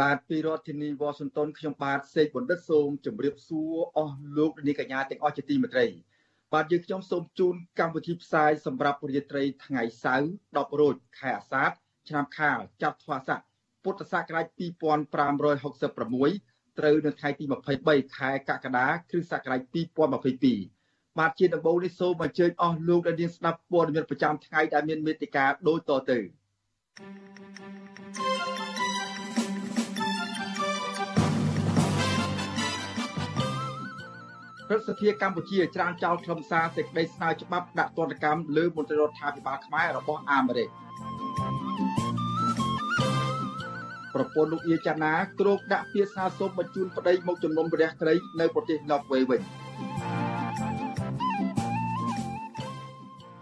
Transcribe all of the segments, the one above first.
បាទពីរដ្ឋធានីវ៉ាស៊ីនតោនខ្ញុំបាទសេកបណ្ឌិតសូមជម្រាបសួរអស់លោកនាងកញ្ញាទាំងអស់ជាទីមេត្រី បាទយើងខ្ញុំសូមជូនកម្មវិធីផ្សាយសម្រាប់រាត្រីថ្ងៃសៅរ៍10រោចខែអាសាឍឆ្នាំខាលចត្វាស័កពុទ្ធសករាជ2566ត្រូវនៅថ្ងៃទី23ខែកក្កដាគ្រិស្តសករាជ2022បាទជាដំបូងនេះសូមអញ្ជើញអស់លោកអ្នកនាងស្ដាប់ព័ត៌មានប្រចាំថ្ងៃដែលមានមេតិការដូចតទៅ thank you ព្រឹទ្ធសភាកម្ពុជាច្រានចោលខ្លឹមសារសេចក្តីស្នើច្បាប់ដាក់ទណ្ឌកម្មលើមន្ត្រីរដ្ឋាភិបាលខ្មែររបស់អាមេរិកប្រពន្ធលោកអៀចាណាគ្រោកដាក់ពាក្យស្នើសុំបញ្ជូនប្តីមកជំនុំព្រះក្រីនៅប្រទេសណ័រវេវិញ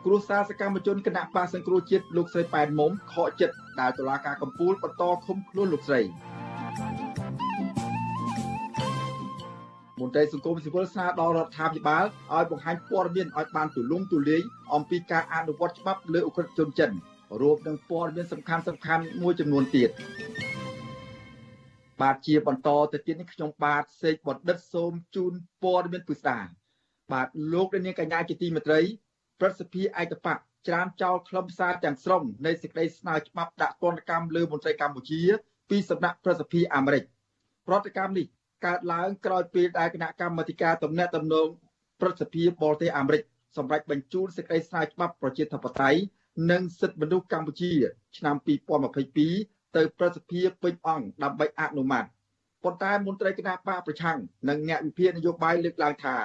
គ្រួសារសកម្មជនគណៈបាសង្គ្រោះជាតិលោកស្រីប៉ែនមុំខកចិត្តដែលតុលាការកំពូលបន្តឃុំខ្លួនលោកស្រី មន្ត្រីសង្គមស៊ីវិលស្នើដល់រដ្ឋាភិបាលឲ្យបង្ហាញព័ត៌មានឲ្យបានទូលំទូលាយអំពីការអនុវត្តច្បាប់លើអ ுக ្រិតជនចិនរួមនឹងព័ត៌មានសំខាន់សំខាន់មួយចំនួនទៀតបាទជាបន្តទៅទៀតនេះខ្ញុំបាទសេកបណ្ឌិតសូមជូនព័ត៌មានពិស្ដាបាទលោកនាងកញ្ញាជាទីមេត្រីប្រសិទ្ធភាពឯកបកច្រានចោលខ្លឹមសារទាំងស្រុងនៃសេចក្តីស្នើច្បាប់ដាក់ទណ្ឌកម្មលើមន្ត្រីកម្ពុជា ពីសំណាក់ប្រសិទ្ធភាពអាមេរិកប្រតិកម្មនេះ កើតឡើងក្រោយពេលដែលគណៈកម្មាធិការទំនាក់ទំនងប្រសិទ្ធភាពបរទេសអាមេរិកសម្រាប់បញ្ជូនសេចក្តីស្នើច្បាប់ប្រជាធិបតេយ្យនិងសិទ្ធិមនុស្សកម្ពុជា ឆ្នាំ2022ទៅប្រសិទ្ធភាពពេញអង្គដើម្បីអនុម័តប៉ុន្តែមន្ត្រីគណៈបកប្រឆាំងនិងអ្នកវិភាគនយោបាយលើកឡើងថា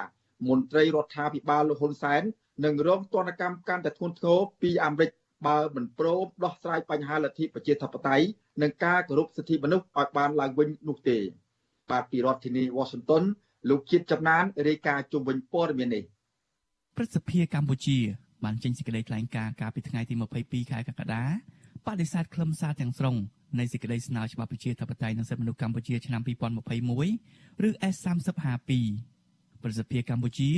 មន្ត្រីរដ្ឋាភិបាលលោកហ៊ុនសែននឹងរងទណ្ឌកម្មកាន់តែធ្ងន់ធ្ងរពីអាមេរិកបើមិនព្រមដោះស្រាយបញ្ហាលទ្ធិប្រជាធិបតេយ្យនិងការគោរពសិទ្ធិមនុស្សឲ្យបានឡើងវិញនោះទេ បាទពីរដ្ឋធានី Washington លោកជាតិចំណានរាយការណ៍ជុំវិញព័ត៌មាននេះព្រឹទ្ធសភាកម្ពុជាបានចេញសេចក្តីថ្លែងការណ៍កាលពីថ្ងៃទី22ខែកក្កដាបដិសេធខ្លឹមសារទាំងស្រុងនៃសេចក្តីស្នើច្បាប់ប្រជាធិបតេយ្យនិងសិទ្ធិមនុស្សកម្ពុជាឆ្នាំ2021ឬ S3052 ប្រសិទ្ធភាពកម្ពុជា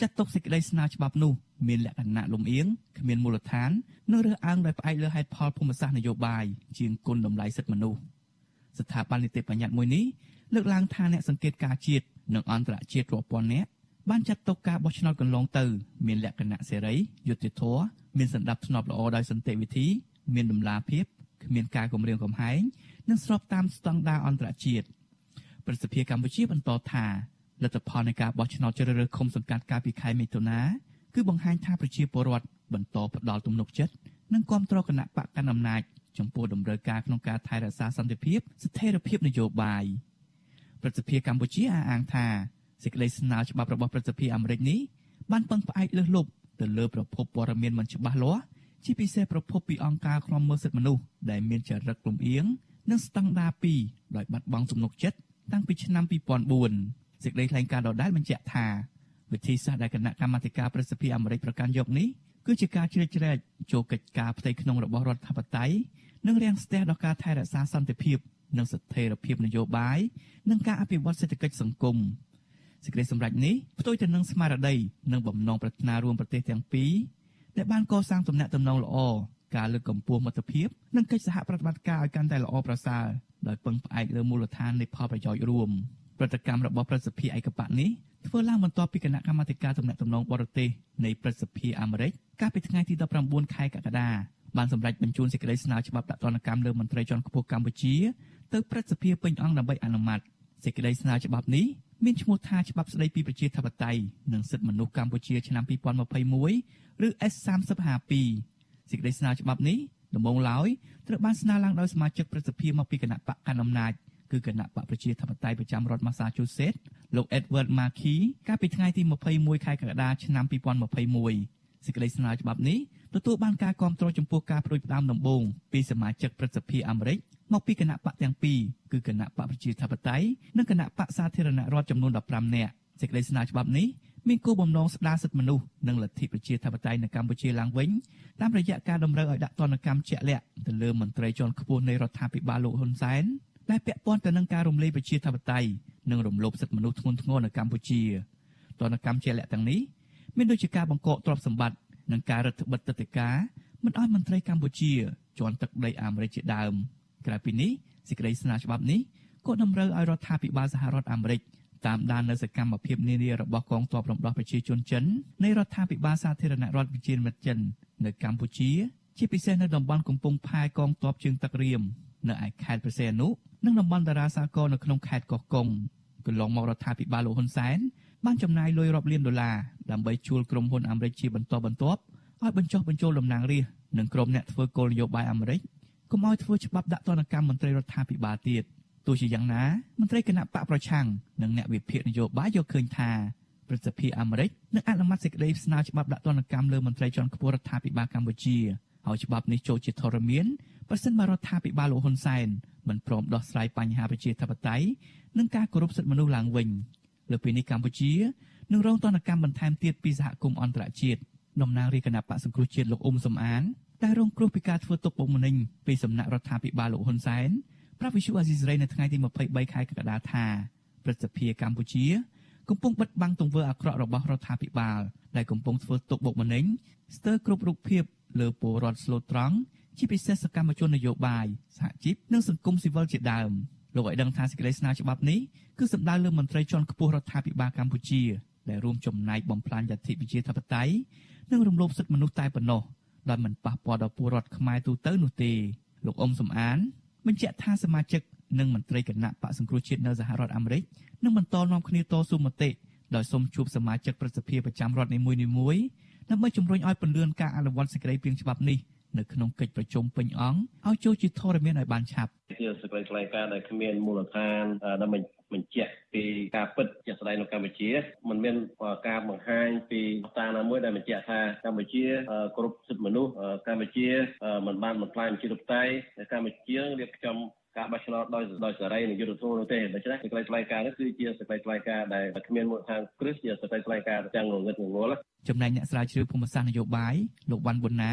ចាត់ទុកសេចក្តីស្នើច្បាប់នោះមានលក្ខណៈលំអៀងគ្មានមូលដ្ឋាននិងរើសអើងដោយផ្អែកលើហេតុផលភូមិសាស្ត្រនយោបាយជាងគុណតម្លៃសិទ្ធិមនុស្សស្ថាប័ននីតិបញ្ញត្តិមួយនេះ លើកឡើងថាអ្នកសង្កេតការជាតិនិងអន្តរជាតិរាប់ពាន់នាក់បានចាត់ទុកការបោះឆ្នោតកន្លងទៅមានលក្ខណៈសេរីយុត្តិធម៌មានសន្តិភាពល្អដោយសន្តិវិធី មានដំណាភាពគ្មានការគំរាមកំហែងនិងស្របតាមស្តង់ដារអន្តរជាតិប្រសិទ្ធភាពកម្ពុជាបន្តថាលទ្ធផលនៃការបោះឆ្នោតជ្រើសរើសឃុំសង្កាត់កាលពីខែមិថុនាគឺបង្ហាញថាប្រជាពលរដ្ឋបន្តផ្ដល់ទំនុកចិត្តនិងគាំទ្រគណៈបកកណ្ដាលអំណាចចំពោះដំណើរការក្នុងការថែរក្សាសន្តិភាពស្ថិរភាពនយោបាយ។ ព្រឹទ្ធសភាកម្ពុជាអះអាងថាសេចក្តីស្នើច្បាប់របស់ព្រឹទ្ធសភាអាមេរិកនេះបានពឹងផ្អែកលើសលប់ទៅលើប្រភពព័ត៌មានមិនច្បាស់លាស់ជាពិសេសប្រភពពីអង្គការឃ្លាំមើលសិទ្ធិមនុស្សដែលមានចរិតលំអៀងនិងស្តង់ដារ2ដោយបាត់បង់ទំនុកចិត្តតាំងពីឆ្នាំ2004សេចក្តីថ្លែងការណ៍ដដែលបញ្ជាក់ថាវិធីសាស្ត្រដែលគណៈកម្មាធិការប្រសិទ្ធិអាមេរិកប្រកាន់យកនេះគឺជាការជ្រៀតជ្រែកចូលកិច្ចការផ្ទៃក្នុងរបស់រដ្ឋាភិបាលនិងរាំងស្ទះដល់ការថែរក្សាសន្តិភាព និងស្ថិរភាពនយោបាយនិងការអភិវឌ្ឍសេដ្ឋកិច្ចសង្គមសេចក្តីសម្រេចនេះផ្ទុយទៅនឹងស្មារតីនិងបំណងប្រាថ្នារួមប្រទេសទាំងពីរដែលបានកសាងទំនាក់ទំនងល្អការលើកកម្ពស់មិត្តភាពនិងកិច្ចសហប្រតិបត្តិការឲ្យកាន់តែល្អប្រសើរដោយពឹងផ្អែកលើមូលដ្ឋាននៃផលប្រយោជន៍រួមប្រតិកម្មរបស់ប្រសិទ្ធិឯកបៈនេះធ្វើឡើងបន្ទាប់ពីគណៈកម្មាធិការទំនាក់ទំនងបរទេសនៃប្រសិទ្ធិអាមេរិកកាលពីថ្ងៃទី19ខែកក្កដាបានសម្រេចបញ្ជូនសេចក្តីស្នើច្បាប់ដាក់ទណ្ឌកម្មលើមន្ត្រីជាន់ខ្ពស់កម្ពុជា ទៅព្រឹទ្ធសភាពេញអង្គដើម្បីអនុម័តសេចក្តីស្នើច្បាប់នេះមានឈ្មោះថាច្បាប់ស្តីពីប្រជាធិបតេយ្យនិងសិទ្ធិមនុស្សកម្ពុជាឆ្នាំ2021ឬ S3052 សេចក្តីស្នើច្បាប់នេះដំបូងឡើយត្រូវបានស្នើឡើងដោយសមាជិកព្រឹទ្ធសភាមកពីគណៈបកកណ្ដាលអំណាចគឺគណៈបកប្រជាធិបតេយ្យប្រចាំរដ្ឋ Massachusetts លោក Edward Markey កាលពីថ្ងៃទី21ខែកក្កដាឆ្នាំ2021សេចក្តីស្នើច្បាប់នេះ ទទួលបានការគាំទ្រចំពោះការបដិបត្តិដើមដំបូងពីសមាជិកព្រឹទ្ធសភាអាមេរិកមកពីគណៈបកទាំងពីរគឺគណៈបកប្រជាធិបតេយ្យនិងគណៈបកសាធារណរដ្ឋចំនួន15នាក់សេចក្តីស្នើច្បាប់នេះមានគោលបំណងស្ដារសិទ្ធិមនុស្សនិងលទ្ធិប្រជាធិបតេយ្យនៅកម្ពុជាឡើងវិញតាមរយៈការតម្រូវឲ្យដាក់ទណ្ឌកម្មជាក់លាក់ទៅលើមន្ត្រីជាន់ខ្ពស់នៃរដ្ឋាភិបាលលោកហ៊ុនសែនដែលពាក់ព័ន្ធទៅនឹងការរំលាយប្រជាធិបតេយ្យនិងរំលោភសិទ្ធិមនុស្សធ្ងន់ធ្ងរនៅកម្ពុជាទណ្ឌកម្មជាក់លាក់ទាំងនេះមានដូចជាការបង្កកទ្រព្យសម្បត្តិ និងការរដ្ឋបិទទឹកដីការមិនឲ្យមន្ត្រីកម្ពុជាជន់ទឹកដីអាមេរិកជាដើមក្រៅពីនេះសេចក្តីស្នើច្បាប់នេះក៏តម្រូវឲ្យរដ្ឋាភិបាលសហរដ្ឋអាមេរិកតាមដាននៅសកម្មភាពនានារបស់កងទ័ពរំដោះប្រជាជនចិននៃរដ្ឋាភិបាលសាធារណរដ្ឋវិជាមិត្តចិននៅកម្ពុជា ជាពិសេសនៅតំបន់កំពង់ផែកងទ័ពជើងទឹករៀមនៅឯខេត្តព្រះសីហនុនិងតំបន់តារាសាគរនៅក្នុងខេត្តកោះកុងកន្លងមករដ្ឋាភិបាលលោកហ៊ុនសែន បានចំណាយលុយរាប់លានដុល្លារដើម្បីជួលក្រុមហ៊ុនអាមេរិកជាបន្តបន្ទាប់ឲ្យបញ្ចុះបញ្ចូលតំណាងរាស្ត្រនិងក្រុមអ្នកធ្វើគោលនយោបាយអាមេរិកកុំឲ្យធ្វើច្បាប់ដាក់ទណ្ឌកម្មមន្ត្រីរដ្ឋាភិបាលទៀតទោះជាយ៉ាងណាមន្ត្រីគណៈបកប្រឆាំងនិងអ្នកវិភាគនយោបាយយកឃើញថាព្រឹទ្ធសភាអាមេរិកនឹងអនុម័តសេចក្តីស្នើច្បាប់ដាក់ទណ្ឌកម្មលើមន្ត្រីជាន់ខ្ពស់រដ្ឋាភិបាលកម្ពុជាហើយច្បាប់នេះចូលជាធរមានប្រសិនបើរដ្ឋាភិបាលលោកហ៊ុនសែនមិនព្រមដោះស្រាយបញ្ហាប្រជាធិបតេយ្យនិងការគោរពសិទ្ធិមនុស្សឡើងវិញ លើពីនេះកម្ពុជានឹងរងទណ្ឌកម្មបន្ថែមទៀតពីសហគមន៍អន្តរជាតិតំណាងរាជគណៈបកសង្គ្រោះជាតិលោកអ៊ុំសំអានដែលរងគ្រោះពីការធ្វើទុកបុកម្នេញពីសំណាក់រដ្ឋាភិបាលលោកហ៊ុនសែនប្រាប់វិសុអាស៊ីសេរីនៅថ្ងៃទី23ខែកក្កដាថាព្រឹទ្ធសភាកម្ពុជាកំពុងបិទបាំងទង្វើអាក្រក់របស់រដ្ឋាភិបាលដែលកំពុងធ្វើទុកបុកម្នេញស្ទើរគ្រប់រូបភាពលើពលរដ្ឋស្លូតត្រង់ជាពិសេសសកម្មជននយោបាយសហជីពនិងសង្គមស៊ីវិលជាដើម លោកឲ្យដឹងថាសេចក្តីស្នើច្បាប់នេះគឺសំដៅលើមន្ត្រីជាន់ខ្ពស់រដ្ឋាភិបាលកម្ពុជាដែលរួមចំណែកបំផ្លាញលទ្ធិប្រជាធិបតេយ្យនិងរំលោភសិទ្ធិមនុស្សតែប៉ុណ្ណោះដោយមិនប៉ះពាល់ដល់ពលរដ្ឋខ្មែរទូទៅនោះទេលោកអ៊ុំសំអានបញ្ជាក់ថាសមាជិកនិងមន្ត្រីគណៈបកសង្គ្រោះជាតិនៅសហរដ្ឋអាមេរិកនឹងបន្តនាំគ្នាតស៊ូមតិដោយសូមជួបសមាជិកប្រសិទ្ធភាពប្រចាំរដ្ឋនីមួយៗដើម្បីជំរុញឲ្យពន្លឿនការអនុវត្តសេចក្តីព្រាងច្បាប់នេះ នៅក្នុងកិច្ចប្រជុំពេញអង្គឲ្យចូលជាធរមានឲ្យបានឆាប់ជាសេចក្តីថ្លែងការណ៍ដែលគ្មានមូលដ្ឋានដើម្បីបញ្ជាក់ពីការពិតជាក់ស្ដែងនៅកម្ពុជាมันមានការបង្ហាញពីតាណាមួយដែលបញ្ជាក់ថាកម្ពុជាគ្រប់សិទ្ធិមនុស្សកម្ពុជាមិនបានបំផ្លាញប្រជាធិបតេយ្យកម្ពុជារៀបចំការបោះឆ្នោតដោយដោយសេរីនិងយុត្តិធម៌នោះទេដូច្នេះសេចក្តីថ្លែងការណ៍នេះគឺជាសេចក្តីថ្លែងការណ៍ដែលគ្មានមូលដ្ឋានគ្រឹះជាសេចក្តីថ្លែងការណ៍ទាំងងងឹតងងល់ចំណែកអ្នកស្រាវជ្រាវភូមិសាស្ត្រនយោបាយលោកវ៉ាន់ប៊ុនណា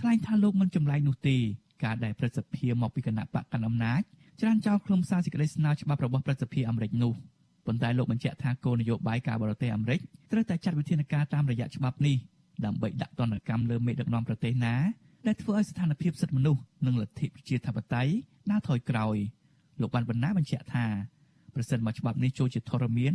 ថ្លែងថាលោកមិនចម្លែកនោះទេការដែលព្រឹទ្ធសភាមកពីគណៈបកកណ្ដាលអំណាចច្រានចោលខ្លឹមសារសេចក្តីស្នើច្បាប់របស់ព្រឹទ្ធសភាអាមេរិកនោះប៉ុន្តែលោកបញ្ជាក់ថាគោលនយោបាយការបរទេសអាមេរិកត្រូវតែចាត់វិធានការតាមរយៈច្បាប់នេះដើម្បីដាក់ទណ្ឌកម្មលើមេដឹកនាំប្រទេសណាដែលធ្វើឲ្យស្ថានភាពសិទ្ធិមនុស្សនិងលទ្ធិប្រជាធិបតេយ្យដើរថយក្រោយលោកបានបណ្ណាបញ្ជាក់ថាប្រសិនបើច្បាប់នេះចូលជាធរមាន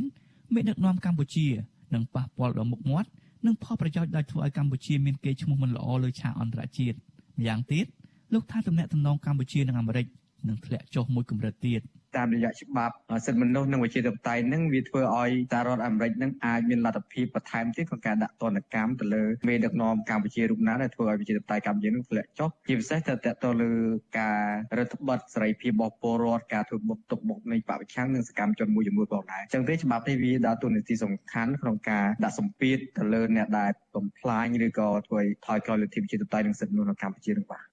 មេដឹកនាំកម្ពុជានឹងប៉ះពាល់ដល់មុខមាត់ និងផលប្រយោជន៍ដែលធ្វើឲ្យកម្ពុជាមានកេរ្តិ៍ឈ្មោះមិនល្អលើឆាកអន្តរជាតិម្យ៉ាងទៀតលោកថាទំនាក់ទំនងកម្ពុជានិងអាមេរិកនឹងធ្លាក់ចុះមួយកម្រិតទៀត តាមរយៈច្បាប់សិទ្ធិមនុស្សនិងវិជាធិបតេយ្យនឹងវាធ្វើឲ្យសហរដ្ឋអាមេរិកនឹងអាចមានលទ្ធភាពបន្ថែមទៀតក្នុងការដាក់ទណ្ឌកម្មទៅលើមេដឹកនាំកម្ពុជារូបណាដែលធ្វើឲ្យវិជាធិបតេយ្យកម្ពុជានឹងធ្លាក់ចុះជាពិសេសទៅតទៅលើការរដ្ឋបတ်សេរីភាពរបស់ពលរដ្ឋការធ្វើបុកទុកបុកនៃបពប្រឆាំងនិងសកម្មជនមួយចំនួនផងដែរអញ្ចឹងទេច្បាប់នេះវាដើរតួនាទីសំខាន់ក្នុងការដាក់សម្ពាធទៅលើអ្នកដែលបំផ្លាញឬក៏ធ្វើឲ្យថយក្រោយលទ្ធិប្រជាធិបតេយ្យនិងសិទ្ធិមនុស្សនៅកម្ពុជានឹងបាទ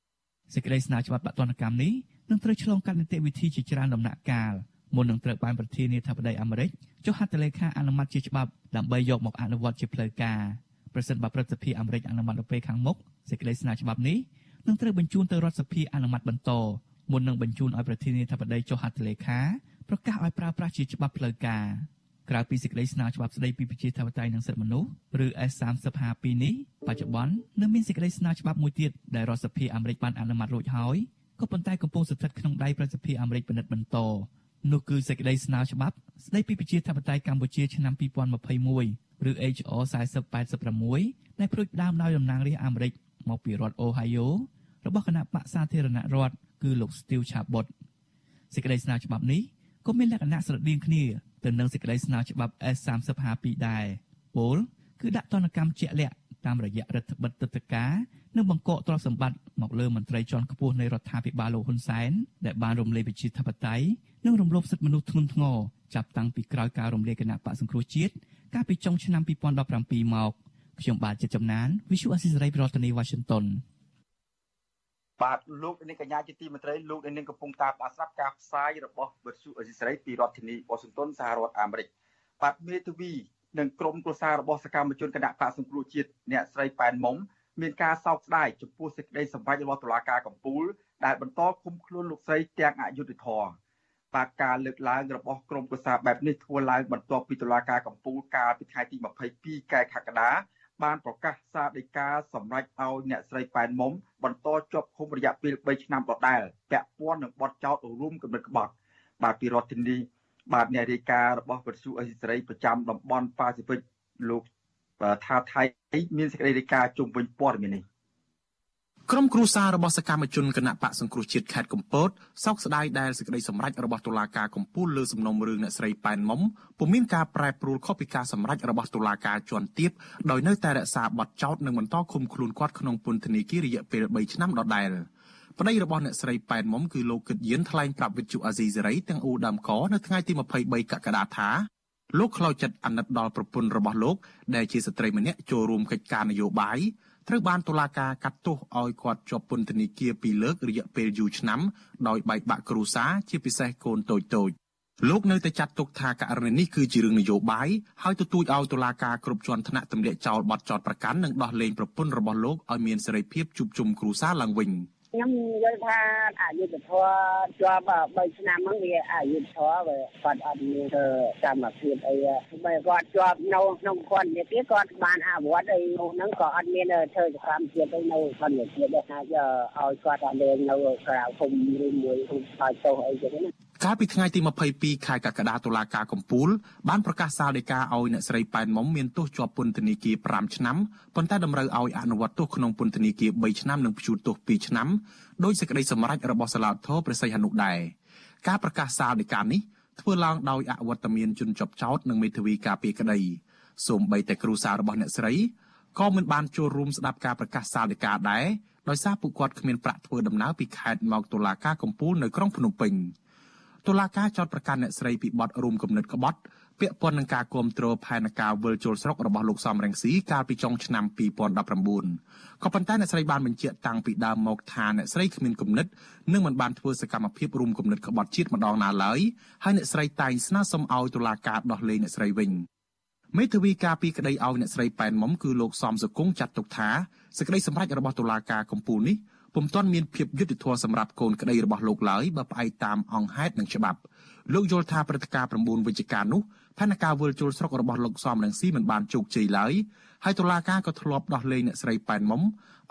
សេចក្តីស្នើច្បាប់បដនកម្មនេះនឹងត្រូវឆ្លងកាត់នីតិវិធីជាច្រើនដំណាក់កាលមុននឹងត្រូវបានប្រធានាធិបតីអាមេរិកចុះហត្ថលេខាអនុម័តជាច្បាប់ដើម្បីយកមកអនុវត្តជាផ្លូវការប្រសិនបើព្រឹទ្ធសភាអាមេរិកអនុម័តនៅពេលខាងមុខសេចក្តីស្នើច្បាប់នេះនឹងត្រូវបញ្ជូនទៅរដ្ឋសភាអនុម័តបន្តមុននឹងបញ្ជូនឲ្យប្រធានាធិបតីចុះហត្ថលេខាប្រកាសឲ្យប្រើប្រាស់ជាច្បាប់ផ្លូវការ ក្រៅពីសេចក្តីស្នើច្បាប់ស្តីពីប្រជាធិបតេយ្យនិងសិទ្ធិមនុស្សឬ S3052 នេះបច្ចុប្បន្ននៅមានសេចក្តីស្នើច្បាប់មួយទៀតដែលរដ្ឋសភាអាមេរិកបានអនុម័តរួចហើយក៏ប៉ុន្តែកំពុងស្ថិតក្នុងដៃប្រសិទ្ធភាពអាមេរិកពិនិត្យបន្តនោះគឺសេចក្តីស្នើច្បាប់ស្តីពីប្រជាធិបតេយ្យកម្ពុជាឆ្នាំ2021ឬ HR 4086ដែលព្រួយផ្ដើមដោយតំណាងរាស្ត្រអាមេរិកមកពីរដ្ឋ Ohio របស់គណៈបកសាធារណរដ្ឋគឺលោក Steve Chabot សេចក្តីស្នើច្បាប់នេះក៏មានលក្ខណៈស្រដៀងគ្នា ទៅនឹងសេចក្តីស្នើច្បាប់ S3052 ដែរពលគឺដាក់ទណ្ឌកម្មជាក់លាក់តាមរយៈរដ្ឋបិទទឹកតការនិងបង្កកទ្រព្យសម្បត្តិមកលើមន្ត្រីជាន់ខ្ពស់នៃរដ្ឋាភិបាលលោកហ៊ុនសែនដែលបានរំលាយប្រជាធិបតេយ្យនិងរំលោភសិទ្ធិមនុស្សធ្ងន់ធ្ងរចាប់តាំងពីក្រោយការរំលាយគណៈបកសង្គ្រោះជាតិកាលពីចុងឆ្នាំ2017មកខ្ញុំបាទជាចំណាន Visual Assisray ប្រធានាទី Washington បាទលោកនាងកញ្ញាជាទីមេត្រីលោកនាងកំពុងតាមដានស្ដាប់ការផ្សាយរបស់វិទ្យុអេស៊ីសរ៉ៃពីរដ្ឋធានីវ៉ាស៊ីនតោនសហរដ្ឋអាមេរិកបាទមេធាវីនិងក្រុមគ្រួសាររបស់សកម្មជនគណៈបកសង្គ្រោះជាតិអ្នកស្រីប៉ែនមុំមានការសោកស្ដាយចំពោះសេចក្តីសម្រេចរបស់តុលាការកំពូលដែលបន្តឃុំខ្លួនលោកស្រីទាំងអយុធធរបាទការលើកឡើងរបស់ក្រុមប្រឹក្សាបែបនេះធ្វើឡើងបន្ទាប់ពីតុលាការកំពូលកាលពីថ្ងៃទី22កែកក្កដា បានប្រកាសសាលដីកាសម្រេចឲ្យអ្នកស្រីប៉ែនមុំបន្តជាប់ឃុំរយៈពេល3ឆ្នាំដដែលពាក់ព័ន្ធនឹងបទចោទរួមគំនិតក្បត់បាទពីរដ្ឋធានីបាទអ្នករាយការណ៍របស់វិទ្យុអេស៊ីសេរីប្រចាំតំបន់ប៉ាស៊ីហ្វិកលោកថាថៃមានសេចក្តីរាយការណ៍ជុំវិញព័ត៌មាននេះ ក្រុមគ្រួសាររបស់សកម្មជនគណៈបកសង្គ្រោះជាតិខេត្តកំពតសោកស្ដាយដែលសេចក្តីសម្រេចរបស់តុលាការកំពូលលើសំណុំរឿងអ្នកស្រីប៉ែនមុំពុំមានការប្រែប្រួលខុសពីការសម្រេចរបស់តុលាការជាន់ទាបដោយនៅតែរក្សាបទចោទនិងបន្តឃុំខ្លួនគាត់ក្នុងពន្ធនាគាររយៈពេល3ឆ្នាំដដែលប្តីរបស់អ្នកស្រីប៉ែនមុំគឺលោកគិតយានថ្លែងប្រាប់វិទ្យុអាស៊ីសេរីទាំងអ៊ូដាំកនៅថ្ងៃទី23កក្កដាថាលោកខ្លោចចិត្តអាណិតដល់ប្រពន្ធរបស់លោកដែលជាស្ត្រីម្នាក់ចូលរួមកិច្ចការនយោបាយ ត្រូវបានតុលាការកាត់ទោសឲ្យគាត់ជាប់ពន្ធនាគារពីរលើករយៈពេលយូរឆ្នាំដោយបែកបាក់គ្រួសារជាពិសេសកូនតូចតូចលោកនៅតែចាត់ទុកថាករណីនេះគឺជារឿងនយោបាយហើយទទូចឲ្យតុលាការគ្រប់ជាន់ថ្នាក់ទម្លាក់ចោលបទចោទប្រកាន់និងដោះលែងប្រពន្ធរបស់លោកឲ្យមានសេរីភាពជួបជុំគ្រួសារឡើងវិញ។ ខ្ញុំយល់ថាអយុធធម៌ជាប់3ឆ្នាំហ្នឹងវាអយុធធម៌វាគាត់អត់មានកម្មភាពអីបើគាត់ជាប់នៅក្នុងគាត់នេះទៀតគាត់បានអវត្តអីនោះហ្នឹងក៏អត់មានធ្វើសកម្មភាពអីនៅគាត់នេះទៀតដែរថាឲ្យគាត់តែលេងនៅក្រៅភូមិឬមួយភូមិឆ្លើយទោសអីចឹងណា កាលពីថ្ងៃទី22ខែកក្កដាតុលាការកំពូលបានប្រកាសសាលដីកាឲ្យអ្នកស្រីប៉ែនមុំមានទោសជាប់ពន្ធនាគារ5ឆ្នាំប៉ុន្តែតម្រូវឲ្យអនុវត្តទោសក្នុងពន្ធនាគារ3ឆ្នាំនិងព្យួរទោស2ឆ្នាំដោយសេចក្តីសម្រេចរបស់សាលាធរព្រះសីហនុដែរការប្រកាសសាលដីកានេះធ្វើឡើងដោយអវត្តមានជនជាប់ចោតនិងមេធាវីការពារក្តីសូម្បីតែគ្រូសាររបស់អ្នកស្រីក៏មិនបានចូលរួមស្ដាប់ការប្រកាសសាលដីកាដែរដោយសារពួកគាត់គ្មានប្រាក់ធ្វើដំណើរពីខេត្តមកតុលាការកំពូលនៅក្រុងភ្នំពេញ។ តុលាការចោទប្រកាន់អ្នកស្រីពីបទរួមគំនិតក្បត់ពាក់ព័ន្ធនឹងការគ្រប់គ្រងផែនការវិលជុលស្រុករបស់លោកសំរងស៊ីកាលពីចុងឆ្នាំ2019ក៏ប៉ុន្តែអ្នកស្រីបានបញ្ជាក់តាំងពីដើមមកថាអ្នកស្រីគ្មានគំនិតនិងមិនបានធ្វើសកម្មភាពរួមគំនិតក្បត់ជាតិម្ដងណាឡើយហើយអ្នកស្រីតែងស្នើសុំឲ្យតុលាការដោះលែងអ្នកស្រីវិញមេធាវីការពីក្តីឲ្យអ្នកស្រីប៉ែនមុំគឺលោកសំសុគង្គចាត់ទុកថាសេចក្តីសម្រេចរបស់តុលាការកំពូលនេះ ពុំទាន់មានភាពយុត្តិធម៌សម្រាប់កូនក្តីរបស់លោកឡើយបើផ្អែកតាមអង្គហេតុនិងច្បាប់លោកយល់ថាព្រឹត្តិការណ៍9វិច្ឆិកានោះផែនការវិលជុលស្រុករបស់លោកសំរងស៊ីមិនបានជោគជ័យឡើយហើយតុលាការក៏ធ្លាប់ដោះលែងអ្នកស្រីប៉ែនមុំ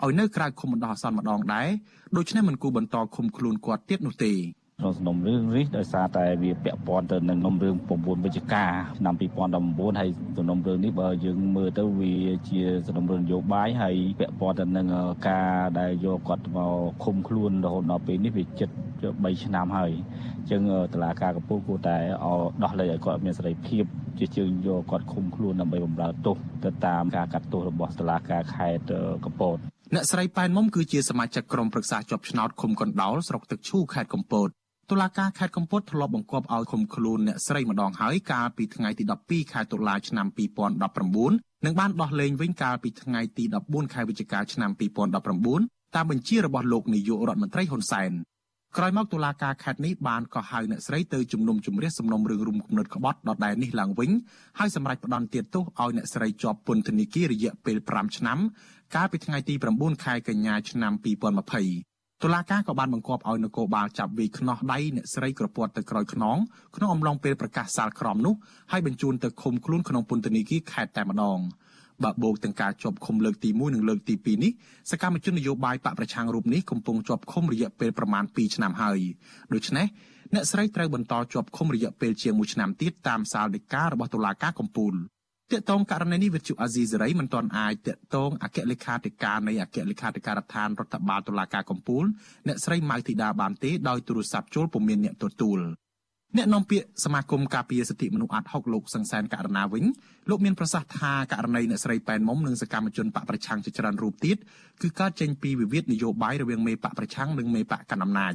ឲ្យនៅក្រៅឃុំបណ្ដោះអាសន្នម្ដងដែរដូច្នេះមិនគួរបន្តឃុំខ្លួនគាត់ទៀតនោះទេ ក្នុងសំណុំរឿងនេះដោយសារតែវាពាក់ព័ន្ធទៅនឹងសំណុំរឿង9វិច្ឆិកាឆ្នាំ2019ហើយសំណុំរឿងនេះបើយើងមើលទៅវាជាសំណុំរឿងនយោបាយហើយពាក់ព័ន្ធទៅនឹងការដែលយកគាត់មកឃុំខ្លួនរហូតដល់ពេលនេះវាជិត3ឆ្នាំហើយអញ្ចឹងតឡាការកំពូលគួរតែដោះលែងឲ្យគាត់មានសេរីភាពជាជើងយកគាត់ឃុំខ្លួនដើម្បីបម្រើទោសទៅតាមការកាត់ទោសរបស់តឡាការខេត្តកំពតអ្នកស្រីប៉ែនមុំគឺជាសមាជិកក្រុមប្រឹក្សាជាប់ឆ្នោតឃុំកណ្ដោលស្រុកទឹកឈូខេត្តកំពត តុលាការខេត្តកំពតធ្លាប់បង្គាប់ឲ្យឃុំខ្លួនអ្នកស្រីម្ដងហើយកាលពីថ្ងៃទី12ខែតុលាឆ្នាំ2019និងបានដោះលែងវិញកាលពីថ្ងៃទី14ខែវិច្ឆិកាឆ្នាំ2019តាមបញ្ជារបស់លោកនាយករដ្ឋមន្ត្រីហ៊ុនសែនក្រោយមកតុលាការខេត្តនេះបានកោះហៅអ្នកស្រីទៅជំនុំជម្រះសំណុំរឿងរុំគំនិតក្បត់ដដែលនេះឡើងវិញហើយសម្រេចផ្តន្ទាទោសឲ្យអ្នកស្រីជាប់ពន្ធនាគាររយៈពេល5ឆ្នាំកាលពីថ្ងៃទី9ខែកញ្ញាឆ្នាំ2020 តុលាការក៏បានបង្គាប់ឲ្យនគរបាលចាប់វាយខ្នោះដៃអ្នកស្រីក្រពាត់ទៅក្រោយខ្នងក្នុងអំឡុងពេលប្រកាសសាលក្រមនោះហើយបញ្ជូនទៅឃុំខ្លួនក្នុងពន្ធនាគារខេត្តតែម្ដងបើបូកទាំងការជាប់ឃុំលើកទី1និងលើកទី2នេះសកម្មជននយោបាយបកប្រឆាំងរូបនេះកំពុងជាប់ឃុំរយៈពេលប្រមាណ2ឆ្នាំហើយដូច្នេះអ្នកស្រីត្រូវបន្តជាប់ឃុំរយៈពេលជាង1ឆ្នាំទៀតតាមសាលដីការបស់តុលាការកំពូល។ តកតងករណីនេះវិទ្យុអាស៊ីសេរីមិនទាន់អាចតកតងអគ្គលេខាធិការនៃអគ្គលេខាធិការដ្ឋានរដ្ឋបាលតុលាការកំពូលអ្នកស្រីម៉ៅធីតាបានទេដោយទូរស័ព្ទចូលពុំមានអ្នកទទួលអ្នកនាំពាក្យសមាគមការពារសិទ្ធិមនុស្សអាត់ហុកលោកសង្សានករណាវិញលោកមានប្រសាសន៍ថាករណីអ្នកស្រីប៉ែនមុំនិងសកម្មជនបកប្រឆាំងជាច្រើនរូបទៀតគឺកើតចេញពីវិវាទនយោបាយរវាងមេបកប្រឆាំងនិងមេបកកណ្ដាលអំណាច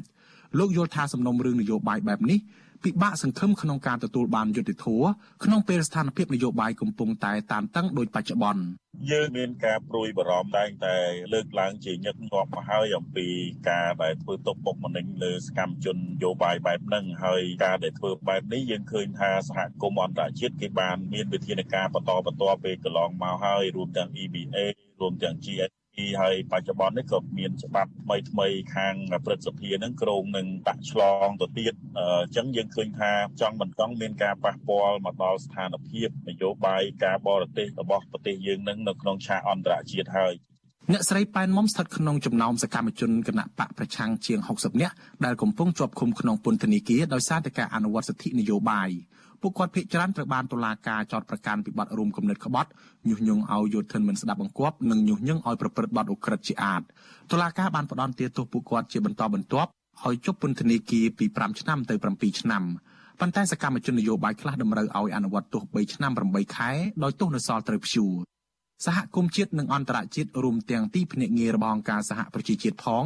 លោកយល់ថាសំណុំរឿងនយោបាយបែបនេះ ពិបាកសង្ឃឹមក្នុងការទទួលបានយុត្តិធម៌ក្នុងពេលស្ថានភាពនយោបាយកំពុងតែតានតឹងដោយបច្ចុប្បន្នយើងមានការព្រួយបារម្ភតែងតែលើកឡើងជាញឹកញាប់មកហើយអំពីការដែលធ្វើទុកបុកម្នេញលើសកម្មជននយោបាយបែបហ្នឹងហើយការដែលធ្វើបែបនេះយើងឃើញថាសហគមន៍អន្តរជាតិគេបានមានវិធានការបន្តបន្តពេលកន្លងមកហើយរួមទាំង EBA រួមទាំង GSP ហើយបច្ចុប្បន្ននេះក៏មានច្បាប់ថ្មីថ្មីខាងព្រឹទ្ធសភានឹងក្រងនឹងដាក់ឆ្លងទៅទៀតអញ្ចឹងយើងឃើញថាចង់មិនចង់មានការប៉ះពាល់មកដល់ស្ថានភាពនយោបាយការបរទេសរបស់ប្រទេសយើងនឹងនៅក្នុងឆាកអន្តរជាតិហើយអ្នកស្រីប៉ែនមុំស្ថិតក្នុងចំណោមសកម្មជនគណៈបកប្រឆាំងជាង60នាក់ដែលកំពុងជាប់ឃុំក្នុងពន្ធនាគារដោយសារតែការអនុវត្តសិទ្ធិនយោបាយ ពួកគាត់ភ័យច្រើនត្រូវបានតុលាការចោទប្រកាន់ពីបទរួមគំនិតក្បត់ញុះញង់ឲ្យយោធិនមិនស្ដាប់បង្គាប់និងញុះញង់ឲ្យប្រព្រឹត្តបទឧក្រិដ្ឋជាអាតតុលាការបានផ្តន្ទាទោសពួកគាត់ជាបន្តបន្ទាប់ឲ្យជប់ពន្ធនាគារពី5ឆ្នាំទៅ7ឆ្នាំប៉ុន្តែសកម្មជននយោបាយខ្លះតម្រូវឲ្យអនុវត្តទោស3ឆ្នាំ8ខែដោយទោសនៅសល់ត្រូវព្យួរ សហគមន៍ជាតិនិងអន្តរជាតិរួមទាំងទីភ្នាក់ងាររបស់អង្គការសហប្រជាជាតិផង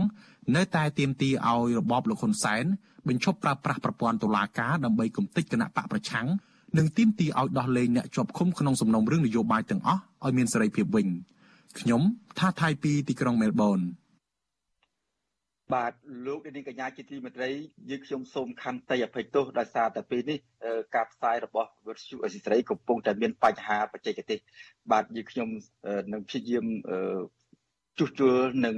នៅតែទាមទារឲ្យរបបលោកហ៊ុនសែនបញ្ឈប់ប្រើប្រាស់ប្រព័ន្ធតុលាការដើម្បីគំទេចគណៈបកប្រឆាំងនិងទាមទារឲ្យដោះលែងអ្នកជាប់ឃុំក្នុងសំណុំរឿងនយោបាយទាំងអស់ឲ្យមានសេរីភាពវិញខ្ញុំថាថៃពីទីក្រុងមែលប៊ន បាទលោកនាងកញ្ញាជាទីមេត្រីយើងខ្ញុំសូមខន្តីអភ័យទោសដោយសារតែពេលនេះការផ្សាយរបស់វិទ្យុអេស៊ីស្រីកំពុងតែមានបញ្ហាបច្ចេកទេសបាទយើងខ្ញុំនឹងព្យាយាម ជួសជុលនិង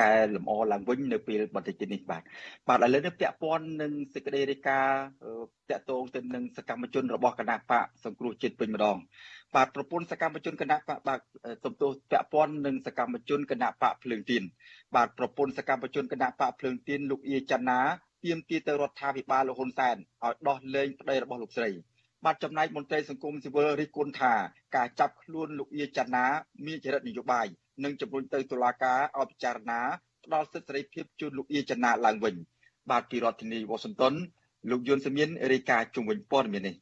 កែលម្អឡើងវិញនៅពេលបន្តិចនេះបាទបាទឥឡូវនេះពាក់ព័ន្ធនឹងសេចក្តីរាយការណ៍តាក់ទងទៅនឹងសកម្មជនរបស់គណៈបកសង្គ្រោះជាតិវិញម្ដងបាទប្រពន្ធសកម្មជនគណៈបកបាទសំទោសពាក់ព័ន្ធនឹងសកម្មជនគណៈបកភ្លើងទៀនបាទប្រពន្ធសកម្មជនគណៈបកភ្លើងទៀនលោកអៀច័ន្ទណាទាមទារទៅរដ្ឋាភិបាលលោកហ៊ុនសែនឲ្យដោះលែងប្តីរបស់លោកស្រីបាទចំណែកមន្ត្រីសង្គមស៊ីវិលរិះគន់ថាការចាប់ខ្លួនលោកអៀច័ន្ទណាមានចរិតនយោបាយ និងជំរុញទៅតុលាការឲ្យពិចារណាផ្ដល់សិទ្ធិសេរីភាពជូនលោកអៀចនាឡើងវិញបាទពីរដ្ឋធានីវ៉ាស៊ីនតោនលោកយុនសមៀនរាយការណ៍ជុំវិញព័ត៌មាននេះ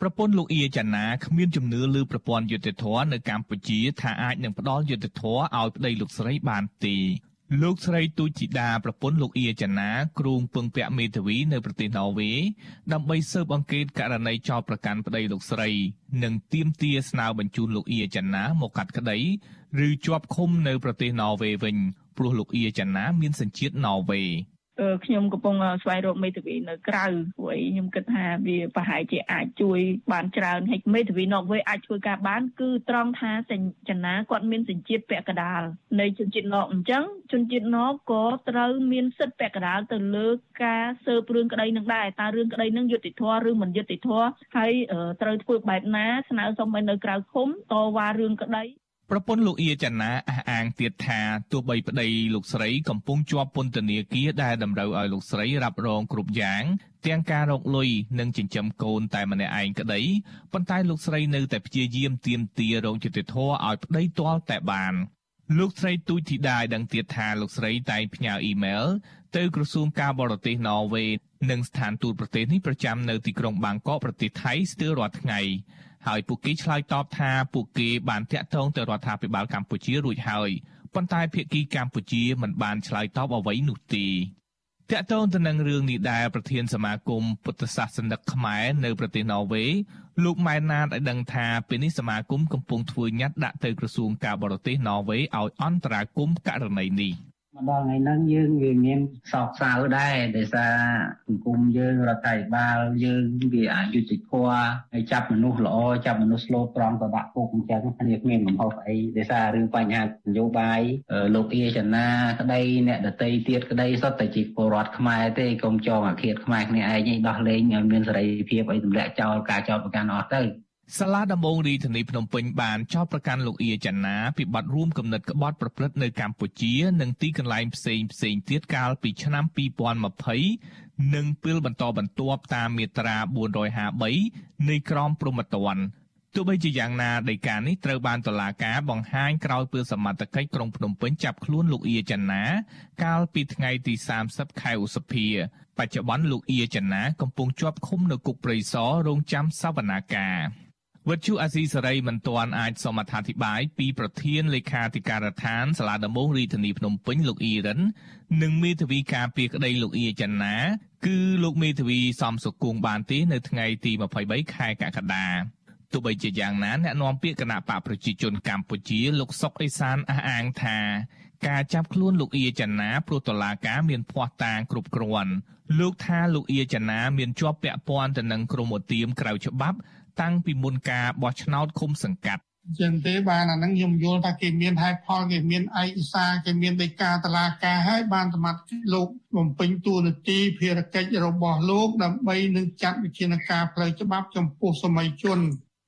ប្រពន្ធលោកអៀចាណាគ្មានជំនឿលើប្រព័ន្ធយុតិធធនៅកម្ពុជាថាអាចនឹងផ្ដល់យុតិធធឲ្យប្តីលោកស្រីបានទេ លោកស្រីទូចធីតាប្រពន្ធលោកអៀចាណាគ្រូងពឹងពាក់មេធាវីនៅប្រទេសណ័រវេដើម្បីស៊ើបអង្កេតករណីចោទប្រកាន់ប្តីលោកស្រី និងទាមទារស្នើបញ្ជូនលោកអៀចាណាមកកាត់ក្តីឬជាប់ឃុំនៅប្រទេសណ័រវេវិញព្រោះលោកអៀចាណាមានសញ្ជាតិណ័រវេ ខ្ញុំកំពុងស្វែងរកមេធាវីនៅក្រៅព្រោះអីខ្ញុំគិតថាវាប្រហែលជាអាចជួយបានច្រើនហើយមេធាវីណកវេអាចធ្វើការបានគឺត្រង់ថាចនាគាត់មានសញ្ជាតិពាក់កដាលនៃជនជាតិណកអញ្ចឹងជនជាតិណកក៏ត្រូវមានសិទ្ធិពាក់កដាលទៅលើការស៊ើបរឿងក្តីនឹងដែរតើរឿងក្តីនឹងយុត្តិធម៌ឬមិនយុត្តិធម៌ហើយត្រូវធ្វើបែបណាស្នើសុំឲ្យនៅក្រៅឃុំតវ៉ារឿងក្តី ប្រពន្ធលោកអៀចាណាអះអាងទៀតថាទោះបីប្តីលោកស្រីកំពុងជាប់ពន្ធនាគារដែលតម្រូវឲ្យលោកស្រីរ៉ាប់រងគ្រប់យ៉ាងទាំងការរកលុយនិងចិញ្ចឹមកូនតែម្នាក់ឯងក្តីប៉ុន្តែលោកស្រីនៅតែព្យាយាមទាមទាររងយុត្តិធម៌ឲ្យប្តីទាល់តែបានលោកស្រីទូចធីតាដឹងទៀតថាលោកស្រីតែងផ្ញើអ៊ីមែលទៅក្រសួងការបរទេសណ័រវេនិងស្ថានទូតប្រទេសនេះប្រចាំនៅទីក្រុងបាងកកប្រទេសថៃស្ទើររាល់ថ្ងៃ ហើយពួកគេឆ្លើយតបថាពួកគេបានតាក់ទងទៅរដ្ឋាភិបាលកម្ពុជារួចហើយប៉ុន្តែភាគីកម្ពុជាមិនបានឆ្លើយតបអ្វីនោះទេតាក់ទងទៅនឹងរឿងនេះដែរប្រធានសមាគមពុទ្ធសាសនិកខ្មែរនៅប្រទេសណ័រវេលោកម៉ែនណាតឲ្យដឹងថាពេលនេះសមាគមកំពុងធ្វើញត្តិដាក់ទៅក្រសួងការបរទេសណ័រវេឲ្យអន្តរាគមន៍ករណីនេះ។ មកដល់ថ្ងៃហ្នឹងយើងវាមានសោកសៅដែរដោយសារសង្គមយើងរដ្ឋាភិបាលយើងវាអយុត្តិធម៌ហើយចាប់មនុស្សល្អចាប់មនុស្សស្លូតត្រង់ទៅដាក់គុកអញ្ចឹងគ្នាគ្មានកំហុសអីដោយសាររឿងបញ្ហានយោបាយលោកអៀចនាក្តីអ្នកដតីទៀតក្តីសុទ្ធតែជាពលរដ្ឋខ្មែរទេកុំចងអាឃាតខ្មែរគ្នាឯងឯងដោះលែងឲ្យមានសេរីភាពឲ្យទម្លាក់ចោលការចោទប្រកាន់អស់ទៅ សាលាដំបងរាជធានីភ្នំពេញបានចោទប្រកាន់លោកអៀចាណាពីបទរួមគំនិតក្បត់ប្រព្រឹត្តនៅកម្ពុជានិងទីកន្លែងផ្សេងផ្សេងទៀតកាលពីឆ្នាំ2020និងពេលបន្តបន្ទាប់តាមមាត្រា453នៃក្រមព្រហ្មទណ្ឌទោះបីជាយ៉ាងណាដីកានេះត្រូវបានតុលាការបង្ហាញក្រោយពេលសមត្ថកិច្ចក្រុងភ្នំពេញចាប់ខ្លួនលោកអៀចាណា កាលពីថ្ងៃទី30ខែឧសភា បច្ចុប្បន្នលោកអៀចាណាកំពុងជាប់ឃុំនៅគុកព្រៃសររងចាំសវនាការ វិទ្យុអាស៊ីសេរីមិនទាន់អាចសមត្ថអធិប្បាយពីប្រធានលេខាធិការដ្ឋានសាលាដំបងរាជធានីភ្នំពេញលោកអ៊ីរិននិងមេធាវីការពារក្តីលោកអ៊ីចន្ទាគឺលោកមេធាវីសំសុគង្គបានទេនៅថ្ងៃទី23ខែកក្កដាទោះបីជាយ៉ាងណាអ្នកនាំពាក្យគណៈបកប្រជាជនកម្ពុជាលោកសុកអេសានអះអាងថាការចាប់ខ្លួនលោកអៀចាណាព្រោះតឡាការមានភ័ស្តុតាងគ្រប់គ្រាន់លោកថាលោកអៀចាណាមានជាប់ពាក់ព័ន្ធទៅនឹងក្រុមឧទាមក្រៅច្បាប់ តាំងពីមុនការបោះឆ្នោតឃុំសង្កាត់ចឹងទេបានអាហ្នឹងខ្ញុំយល់ថាគេមានហេតុផលគេមានឯកសារគេមានដីកាតឡាការហើយបានសមត្ថលោកបំពេញតួនាទីភារកិច្ចរបស់លោកដើម្បីនឹងចាត់វិធានការផ្លូវច្បាប់ចំពោះសម័យជន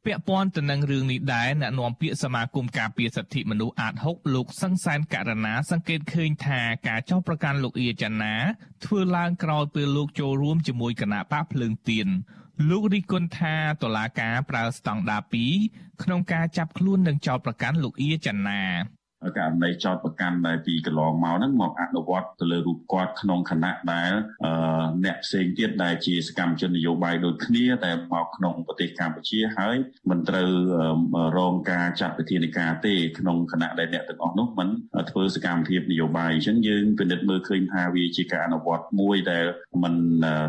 ពាក់ព័ន្ធទៅនឹងរឿងនេះដែរអ្នកនាំពាក្យសមាគមការពារសិទ្ធិមនុស្សអាត6លោកសង្សានករណាសង្កេតឃើញថាការចោទប្រកាន់លោកអៀចាណាធ្វើឡើងក្រោយពេលលោកចូលរួមជាមួយគណៈបកភ្លើងទៀន លោករីគុណថាតឡាការប្រើស្តង់ដារ2ក្នុងការចាប់ខ្លួននិងចោទប្រកាន់លោកអៀចាណាករណីចោតប្រកាន់ដែលពីកន្លងមកហ្នឹងមកអនុវត្តទៅលើរូបគាត់ក្នុងគណៈដែលអ្នកផ្សេងទៀតដែលជាសកម្មជននយោបាយដូចគ្នាតែមកក្នុងប្រទេសកម្ពុជាហើយមិនត្រូវរងការចាត់វិធានការទេក្នុងគណៈដែលអ្នកទាំងអស់នោះមិនធ្វើសកម្មភាពនយោបាយអញ្ចឹងយើងពិនិត្យមើលឃើញថាវាជាការអនុវត្តមួយដែលមិន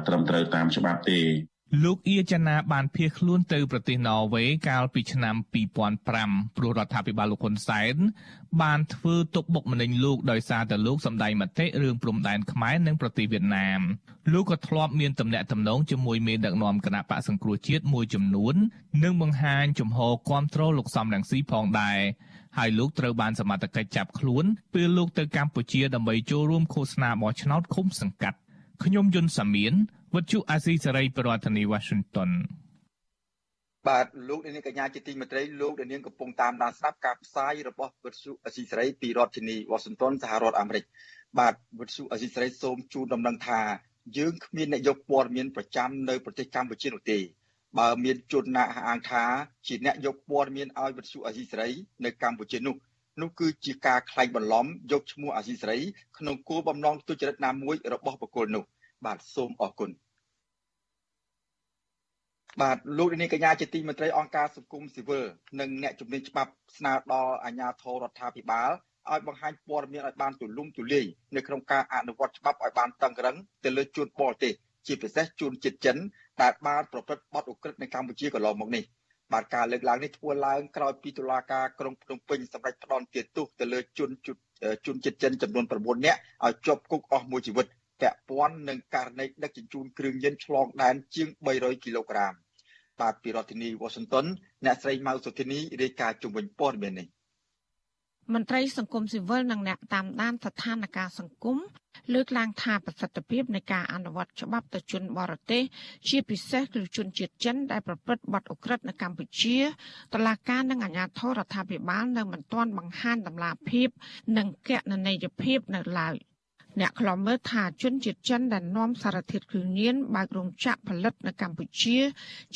ត្រឹមត្រូវតាមច្បាប់ទេ លោកអៀចាណាបានភៀសខ្លួនទៅប្រទេសណ័រវេកាលពីឆ្នាំ2005ព្រោះរដ្ឋាភិបាលលោកហ៊ុនសែនបានធ្វើទុកបុកម្នេញលោកដោយសារតែលោកសម្ដែងមតិរឿងព្រំដែនខ្មែរនិងប្រទេសវៀតណាមលោកក៏ធ្លាប់មានទំនាក់ទំនងជាមួយមេដឹកនាំគណៈបកសង្គ្រោះជាតិមួយចំនួននិងបង្ហាញជំហរគ្រប់គ្រងលោកសំរងស៊ីផងដែរហើយលោកត្រូវបានសមត្ថកិច្ចចាប់ខ្លួនពេលលោកទៅកម្ពុជាដើម្បីចូលរួមឃោសនាបោះឆ្នោតឃុំសង្កាត់ខ្ញុំយុនសាមៀន វត្តជូអាស៊ីសេរីប្រធានាទី Washington បាទលោកនាងកញ្ញាជាទីមេត្រីលោកនាងកំពុងតាមដានស្ដាប់ការផ្សាយរបស់វិទ្យុអស៊ីសេរីពីរដ្ឋធានី Washington សហរដ្ឋអាមេរិកបាទវិទ្យុអស៊ីសេរីសូមជូនដំណឹងថាយើងគ្មានអ្នកយកព័ត៌មានប្រចាំនៅប្រទេសកម្ពុជានោះទេបើមានជនណាអះអាងថាជាអ្នកយកព័ត៌មានឲ្យវិទ្យុអស៊ីសេរីនៅកម្ពុជានោះនោះគឺជាការក្លែងបន្លំយកឈ្មោះអស៊ីសេរីក្នុងគោលបំណងទុច្ចរិតណាមួយរបស់បុគ្គលនោះ បាទសូមអរគុណបាទលោកនាងកញ្ញាជាទីមេត្រីអង្គការសង្គមស៊ីវិលនិងអ្នកជំនាញច្បាប់ស្នើដល់អាជ្ញាធររដ្ឋាភិបាលឲ្យបង្ហាញព័ត៌មានឲ្យបានទូលំទូលាយនៅក្នុងការអនុវត្តច្បាប់ឲ្យបានតឹងរឹងទៅលើជនបរទេសជាពិសេសជនជាតិចិនដែលបានប្រព្រឹត្តបទឧក្រិដ្ឋនៅកម្ពុជាកន្លងមកនេះបាទការលើកឡើងនេះធ្វើឡើងក្រោយពីតុលាការក្រុងភ្នំពេញសម្រេចផ្តន្ទាទោសទៅលើជនជនជាតិចិនចំនួន9នាក់ឲ្យជាប់គុកអស់មួយជីវិត ពាក់ព័ន្ធនឹងករណីដឹកជញ្ជូនគ្រឿងញៀនឆ្លងដែនជាង300គីឡូក្រាមបាទពីរដ្ឋធានី Washington អ្នកស្រីម៉ៅសុធីនីរាយការណ៍ជុំវិញព័ត៌មាននេះមន្ត្រីសង្គមស៊ីវិលនិងអ្នកតាមដានស្ថានភាពសង្គមលើកឡើងថាប្រសិទ្ធភាពនៃការអនុវត្តច្បាប់ទៅជនបរទេសជាពិសេសគឺជនជាតិចិនដែលប្រព្រឹត្តបទឧក្រិដ្ឋនៅកម្ពុជាតឡាការនិងអាជ្ញាធររដ្ឋាភិបាលនៅមិនទាន់បង្ហាញតម្លាភាពនិងកណន័យភាពនៅឡើយ។ អ្នកខ្លំមើលថាជនជាតិចិនដែលនាំសារធាតុគ្រឿងញៀនបើករោងចក្រផលិតនៅកម្ពុជា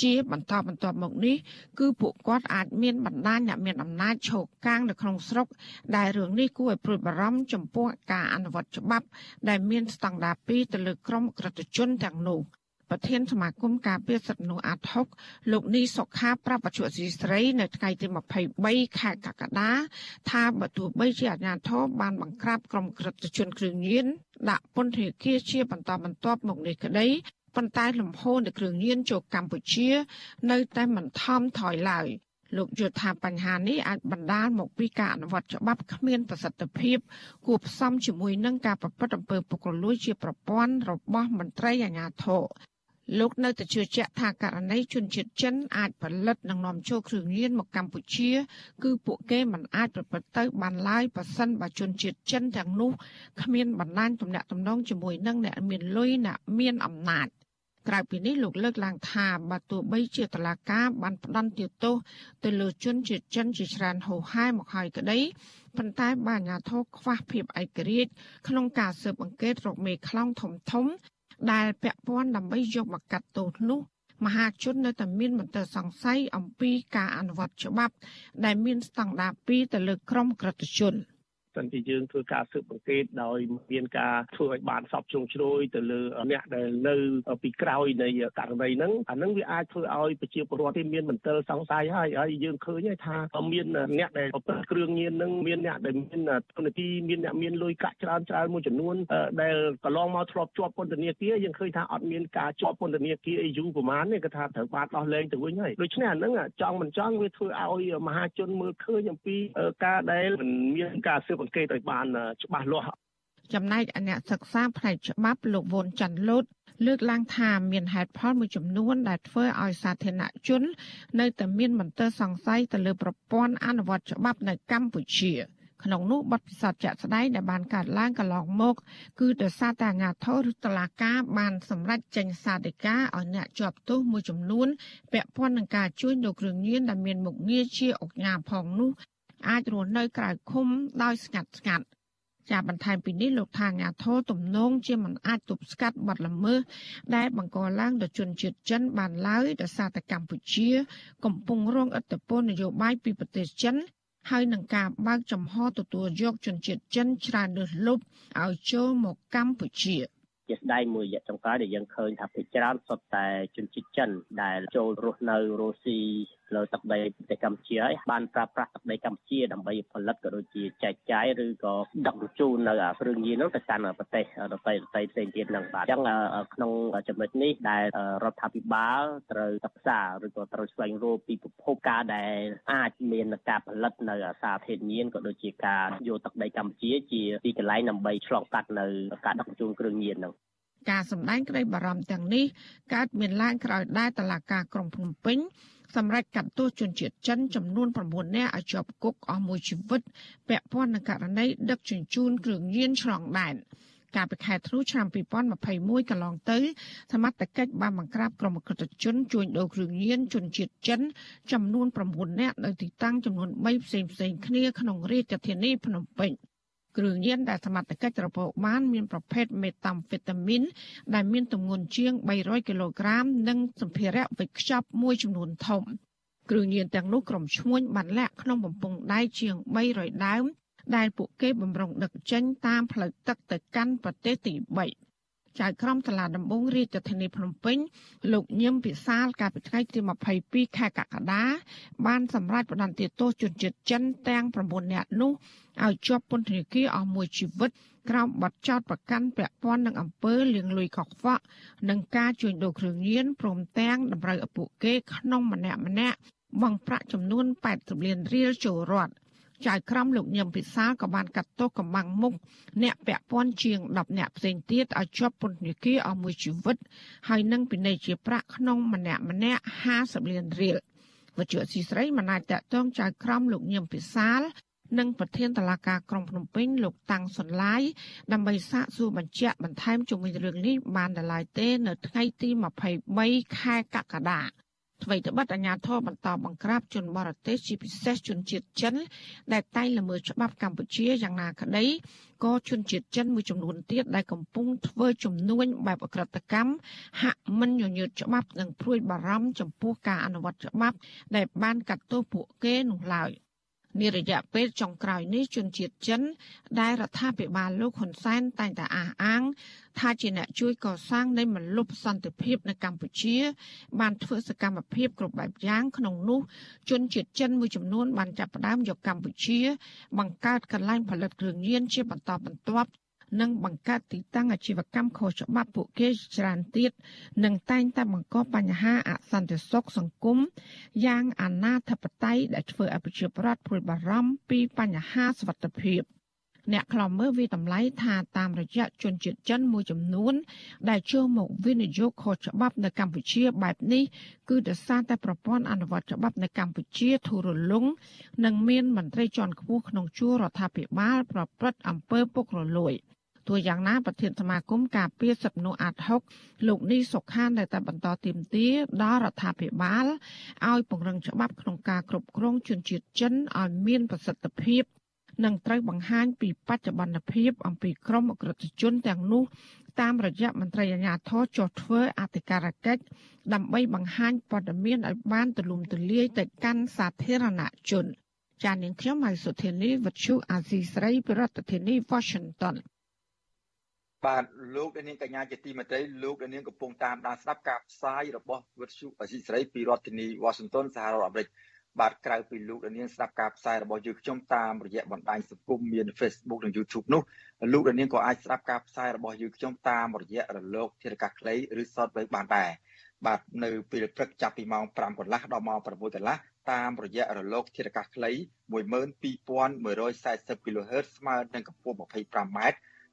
ជាបន្តបន្ទាប់មកនេះគឺពួកគាត់អាចមានបណ្ដាញអ្នកមានអំណាចឈោកកាងនៅក្នុងស្រុក ដែលរឿងនេះគួរឲ្យព្រួយបារម្ភចំពោះការអនុវត្តច្បាប់ ដែលមានស្តង់ដារ2ទៅលើក្រុមក្រិតជនទាំងនោះ ប្រធានសមាគមការពារសិទ្ធិមនុស្សអាត់ហុកលោកនីសុខាប្រាប់បច្ចុប្បន្នស្រីនៅថ្ងៃទី23ខែកក្កដាថាបើទោះបីជាអាជ្ញាធរបានបង្ក្រាបក្រុមក្រិតជនគ្រឿងញៀនដាក់ពន្ធនាគារជាបន្តបន្ទាប់មកនេះក្តីប៉ុន្តែលំហូរនៃគ្រឿងញៀនចូលកម្ពុជា នៅតែមិនថមថយឡើយលោកយល់ថាបញ្ហានេះអាចបណ្ដាលមកពីការអនុវត្តច្បាប់គ្មានប្រសិទ្ធភាពគួបផ្សំជាមួយនឹងការប្រព្រឹត្តអំពើពុករលួយជាប្រព័ន្ធរបស់មន្ត្រីអាជ្ញាធរ លោកនៅតែជឿជាក់ថាករណីជនជាតិចិនអាចផលិតនិងនាំចូលគ្រឿងញៀនមកកម្ពុជា គឺពួកគេមិនអាចប្រព្រឹត្តទៅបានឡើយបើសិនបើជនជាតិចិនទាំងនោះគ្មានបណ្ដាញទំនាក់ទំនងជាមួយនឹងអ្នកមានលុយអ្នកមានអំណាចក្រៅពីនេះលោកលើកឡើងថាបើទោះបីជាតឡាការបានផ្ដន់ទោសទៅលើជនជាតិចិនជាច្រើនហូហែមកហើយក្តីប៉ុន្តែបាអាញាធរខ្វះភាពឯករាជ្យក្នុងការស៊ើបអង្កេតរកមេខ្លោងធំធំ ដែលពាក់ព័ន្ធដើម្បីយកមកកាត់ទោសនោះមហាជននៅតែមានមន្ទិលសង្ស័យអំពីការអនុវត្តច្បាប់ ដែលមានស្តង់ដារ2ទៅលើក្រមក្រតជន សិនជាយើងធ្វើការស៊ើបអង្កេតដោយមានការធ្វើឲ្យបានសពជ្រុងជ្រោយទៅលើអ្នកដែលនៅពីក្រោយនៃករណីហ្នឹងអាហ្នឹងវាអាចធ្វើឲ្យប្រជាពលរដ្ឋមានមន្ទិលសង្ស័យហើយហើយយើងឃើញថាមានអ្នកដែលប្រព្រឹត្តគ្រឿងញៀនហ្នឹងមានអ្នកដែលមានទូនាទីមានអ្នកមានលុយកាក់ច្រើនច្រើនមួយចំនួនដែលកន្លងមកធ្លាប់ជាប់ពន្ធនាគារយើងឃើញថាអត់មានការជាប់ពន្ធនាគារអីយូរប្រហែលទេគាត់ថាត្រូវបានដោះលែងទៅវិញហើយដូច្នេះអាហ្នឹងចង់មិនចង់វាធ្វើឲ្យមហាជនមើលឃើញអំពីការដែលមិនមានការស៊ើបអង្កេតឲ្យបានច្បាស់លាស់ចំណែកអ្នកសិក្សាផ្នែកច្បាប់លោកវុនច័ន្ទលូតលើកឡើងថាមានហេតុផលមួយចំនួនដែលធ្វើឲ្យសាធារណជន នៅតែមានមន្ទិលសង្ស័យទៅលើប្រព័ន្ធអនុវត្តច្បាប់នៅកម្ពុជាក្នុងនោះបទពិសោធន៍ជាក់ស្ដែងដែលបានកើតឡើងកន្លងមក គឺដោយសារតែអាជ្ញាធរឬតុលាការបានសម្រេចចេញសាធិការឲ្យអ្នកជាប់ទោសមួយចំនួនពាក់ព័ន្ធនឹងការជួញដូរគ្រឿងញៀនដែលមានមុខងារជាអុកញ៉ាផងនោះ អាចរស់នៅក្រៅឃុំដោយស្ងាត់ស្ងាត់ជាបន្ថែមពីនេះលោកថាញាធរទំនងជាមិនអាចទប់ស្កាត់បទល្មើសដែលបង្កឡើងដោយជនជាតិចិនបានឡើយដោយសារតែកម្ពុជា កំពុងរងឥទ្ធិពលនយោបាយពីប្រទេសចិនហើយនឹងការបើកចំហទទួលយកជនជាតិចិនច្រើនលើសលប់ឲ្យចូលមកកម្ពុជា។ជាស្ដែងមួយរយៈចុងក្រោយដែលយើងឃើញថាភាគច្រើនសុទ្ធតែជនជាតិចិនដែលចូលរស់នៅរុស្ស៊ីលើទឹកដីប្រទេសកម្ពុជាហើយបានប្រើប្រាស់ទឹកដីកម្ពុជាដើម្បីផលិតក៏ដូចជាចែកចាយឬក៏ដឹកជញ្ជូននៅគ្រឿងញៀននោះទៅកាន់ប្រទេសដទៃដទៃផ្សេងទៀតនឹងបាទអញ្ចឹងក្នុងចំណុចនេះដែលរដ្ឋាភិបាលត្រូវសិក្សាឬក៏ត្រូវស្វែងរកពីប្រភពការដែលអាចមានការផលិតនៅសារធាតុញៀនក៏ដូចជាការយកទឹកដីកម្ពុជាជាទីកន្លែងដើម្បីឆ្លងកាត់នៅការដឹកជញ្ជូនគ្រឿងញៀននោះការសម្ដែងក្តីបារម្ភទាំងនេះកើតមានឡើងក្រោយដែលតឡាការក្រុងភ្នំពេញ សម្រាប់កាត់ទោសជនជាតិចិនចំនួន9នាក់ឲ្យជាប់គុកអស់មួយជីវិតពាក់ព័ន្ធនឹងករណីដឹកជញ្ជូនគ្រឿងញៀនឆ្លងដែនកាលពីខែធ្នូឆ្នាំ2021កន្លងទៅសមត្ថកិច្ចបានបង្ក្រាបក្រុមអក្រិតជនជួញដូរគ្រឿងញៀនជនជាតិចិនចំនួន9នាក់នៅទីតាំងចំនួន3ផ្សេងផ្សេងគ្នាក្នុងរាជធានីភ្នំពេញ។ គ្រឿងញៀនដែលសមត្ថកិច្ចរកបានមានប្រភេទមេតាំហ្វេតាមីនដែលមានទម្ងន់ជាង300គីឡូក្រាម និងសម្ភារៈវេចខ្ចប់មួយចំនួនធំគ្រឿងញៀនទាំងនោះក្រុមឈ្មួញបានលាក់ក្នុងបំពង់ដៃជាង300ដើមដែលពួកគេបំរុងដឹកចេញតាមផ្លូវទឹកទៅកាន់ប្រទេសទី3 ចៅក្រមតឡាដំបងរាជធានីភ្នំពេញលោកញឹមពិសាលកាលពីថ្ងៃទី22ខែកក្កដាបានសម្រេចផ្តន្ទាទោសជនជាតិចិនទាំង9នាក់នោះឲ្យជាប់ពន្ធនាគារអស់មួយជីវិតក្រោមបទចោទប្រកាន់ពាក់ព័ន្ធនឹងអំពើលាងលុយកខ្វក់និងការជួញដូរគ្រឿងញៀនព្រមទាំងតម្រូវឲ្យពួកគេក្នុងម្នាក់ម្នាក់បង់ប្រាក់ចំនួន80លានរៀលចូលរដ្ឋ ចៅក្រមលោកញឹមពិសាក៏បានកាត់ទោសកំបាំងមុខអ្នកពាក់ព័ន្ធជាង10អ្នកផ្សេងទៀតឲ្យជាប់ពន្ធនាគារអស់មួយជីវិតហើយនឹងពិន័យជាប្រាក់ក្នុងម្នាក់ម្នាក់50លានរៀលវជ្ជស៊ីស្រីមិនអាចតតងចៅក្រមលោកញឹមពិសាលនិងប្រធានតឡាការក្រុងភ្នំពេញលោកតាំងសុនឡាយដើម្បីសាកសួរបញ្ជាក់បន្ថែមជុំវិញរឿងនេះបានដល់ឡើយទេ នៅថ្ងៃទី23ខែកក្កដា អ្វីត្បិតអាញាធរបន្តបង្ក្រាបជនបរទេសជាពិសេសជនជាតិចិន ដែលតែងល្មើសច្បាប់កម្ពុជាយ៉ាងណាក្តីក៏ជនជាតិចិនមួយចំនួនទៀតដែលកំពុងធ្វើជំនួញបែបអក្រិតកម្មហាក់មិនញញើតច្បាប់និងព្រួយបារម្ភចំពោះការអនុវត្តច្បាប់ ដែលបានកាត់ទោសពួកគេនោះឡើយ។ នារយៈពេលចុងក្រោយនេះជនជាតិចិន ដែលរដ្ឋាភិបាលលោកហ៊ុនសែនតែងតែអះអាង ថាជាអ្នកជួយកសាងនៃមលុបសន្តិភាពនៅកម្ពុជា បានធ្វើសកម្មភាពគ្រប់បែបយ៉ាងក្នុងនោះជនជាតិចិនមួយចំនួនបានចាប់ផ្ដើមយកកម្ពុជា បង្កើតកន្លែងផលិតគ្រឿងញៀនជាបន្តបន្ទាប់ និងបង្កើតទីតាំងអាជីវកម្មខុសច្បាប់ពួកគេច្រើនទៀតនិងតែងតែបង្កបញ្ហាអសន្តិសុខសង្គមយ៉ាងអនាធបត័យដែលធ្វើឲ្យប្រជាពលរដ្ឋព្រួយបារម្ភពីបញ្ហាសុវត្ថិភាពអ្នកខ្លំមើលវាតម្លៃថាតាមរយៈជនជាតិចិនមួយចំនួន ដែលចូលមកវិនិយោគខុសច្បាប់នៅកម្ពុជាបែបនេះគឺដោយសារតែប្រព័ន្ធអនុវត្តច្បាប់នៅកម្ពុជាធូររលុងនិងមានមន្ត្រីជាន់ខ្ពស់ក្នុងជួររដ្ឋាភិបាលប្រព្រឹត្តអំពើពុករលួយ។ ទោះយ៉ាងណាប្រធានសមាគមការពារសិទ្ធិមនុស្សអាត់ហុកលោកនេះសុខានដែលតែបន្តទៀមទាដល់រដ្ឋាភិបាលឲ្យពង្រឹងច្បាប់ក្នុងការគ្រប់គ្រងជនជាតិចិនឲ្យមានប្រសិទ្ធភាពនិងត្រូវបង្ហាញពីបច្ចុប្បន្នភាពអំពីក្រមអក្រិតជនទាំងនោះតាមរយៈមន្ត្រីអាជ្ញាធរចុះធ្វើអធិការកិច្ចដើម្បីបង្ហាញព័ត៌មានឲ្យបានទូលំទូលាយទៅកាន់សាធារណជនចាននាងខ្ញុំម៉ៃសុធានីវັດឈូអាស៊ីស្រីប្រធានាធិបតី Washington បាទលោកនាងកញ្ញាជាទីមេត្រីលោកនាងកំពុងតាមដានស្ដាប់ការផ្សាយរបស់វិទ្យុអស៊ីសេរីពីរដ្ឋធានី Washington សហរដ្ឋអាមេរិកបាទក្រៅពីលោកនាងស្ដាប់ការផ្សាយរបស់យើងខ្ញុំតាមរយៈបណ្ដាញសង្គមមាន Facebook និង YouTube នោះលោកនាងក៏អាចស្ដាប់ការផ្សាយរបស់យើងខ្ញុំតាមរយៈរលកធាតុអាកាសខ្លីឬ Shortwave បានដែរបាទនៅពេលព្រឹកចាប់ពីម៉ោង5កន្លះដល់ម៉ោង6កន្លះតាមរយៈរលកធាតុអាកាសខ្លី12140 kHz ស្មើនឹងកម្ពស់ 25m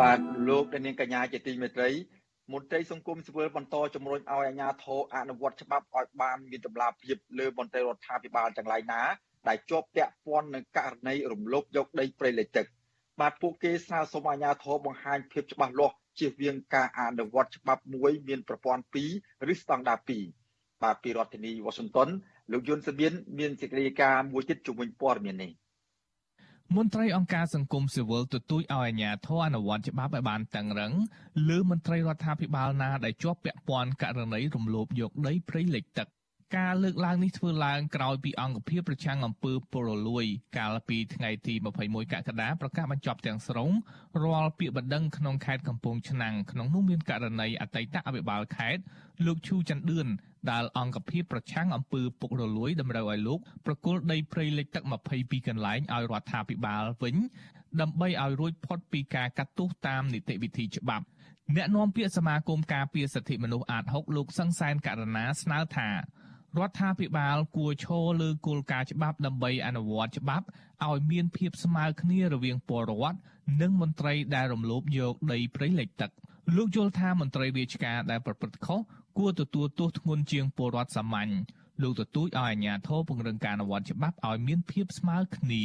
បាទលោកនាងកញ្ញាជាទីមេត្រីមន្ត្រីសង្គមស៊ីវិលបន្តជំរុញឲ្យអាជ្ញាធរអនុវត្តច្បាប់ឲ្យបានមានតម្លាភាពលើមន្ត្រីរដ្ឋាភិបាលទាំងឡាយណាដែលជាប់ពាក់ព័ន្ធនឹងករណីរំលោភយកដីព្រៃលិចទឹកបាទពួកគេស្នើសុំអាជ្ញាធរបង្ហាញភាពច្បាស់លាស់ជៀសវាងការអនុវត្តច្បាប់មួយមានប្រព័ន្ធ2ឬស្តង់ដារ2បាទពីរដ្ឋធានី Washington លោកយុនសាមៀនមានសេចក្តីការណ៍មួយទៀតជំវិញព័ត៌មាននេះ មន្ត្រីអង្គការសង្គមស៊ីវិលទទូចឲ្យអាជ្ញាធរអនុវត្តច្បាប់ឲ្យបានតឹងរឹងលើមន្ត្រីរដ្ឋាភិបាលណាដែលជាប់ពាក់ព័ន្ធករណីរំលោភយកដីព្រៃលិចទឹកការលើកឡើងនេះធ្វើឡើងក្រោយពីអង្គភាពប្រឆាំងអំពើពុករលួយ កាលពីថ្ងៃទី21កក្កដាប្រកាសបញ្ចប់ទាំងស្រុងរាល់ពាក្យបណ្ដឹងក្នុងខេត្តកំពង់ឆ្នាំងក្នុងនោះមានករណីអតីតអភិបាលខេត្តលោកឈូច័ន្ទឌឿន ដែលអង្គភាពប្រឆាំងអំពើពុករលួយតម្រូវឲ្យលោកប្រគល់ដីព្រៃលិចទឹក22កន្លែងឲ្យរដ្ឋាភិបាលវិញដើម្បីឲ្យរួចផុតពីការកាត់ទោសតាមនីតិវិធីច្បាប់អ្នកនាំពាក្យសមាគមការពារសិទ្ធិមនុស្សអាត6លោកសង្សានករណាស្នើថារដ្ឋាភិបាលគួរឈរលើគោលការណ៍ច្បាប់ដើម្បីអនុវត្តច្បាប់ឲ្យមានភាពស្មើគ្នារវាងពលរដ្ឋនិងមន្ត្រីដែលរំលោភយកដីព្រៃលិចទឹកលោកយល់ថាមន្ត្រីរាជការដែលប្រព្រឹត្តខុស គួរទទួលទោសធ្ងន់ជាងពលរដ្ឋសាមញ្ញលោកទទូចឲ្យអាជ្ញាធរពង្រឹងការអនុវត្តច្បាប់ឲ្យមានភាពស្មើគ្នា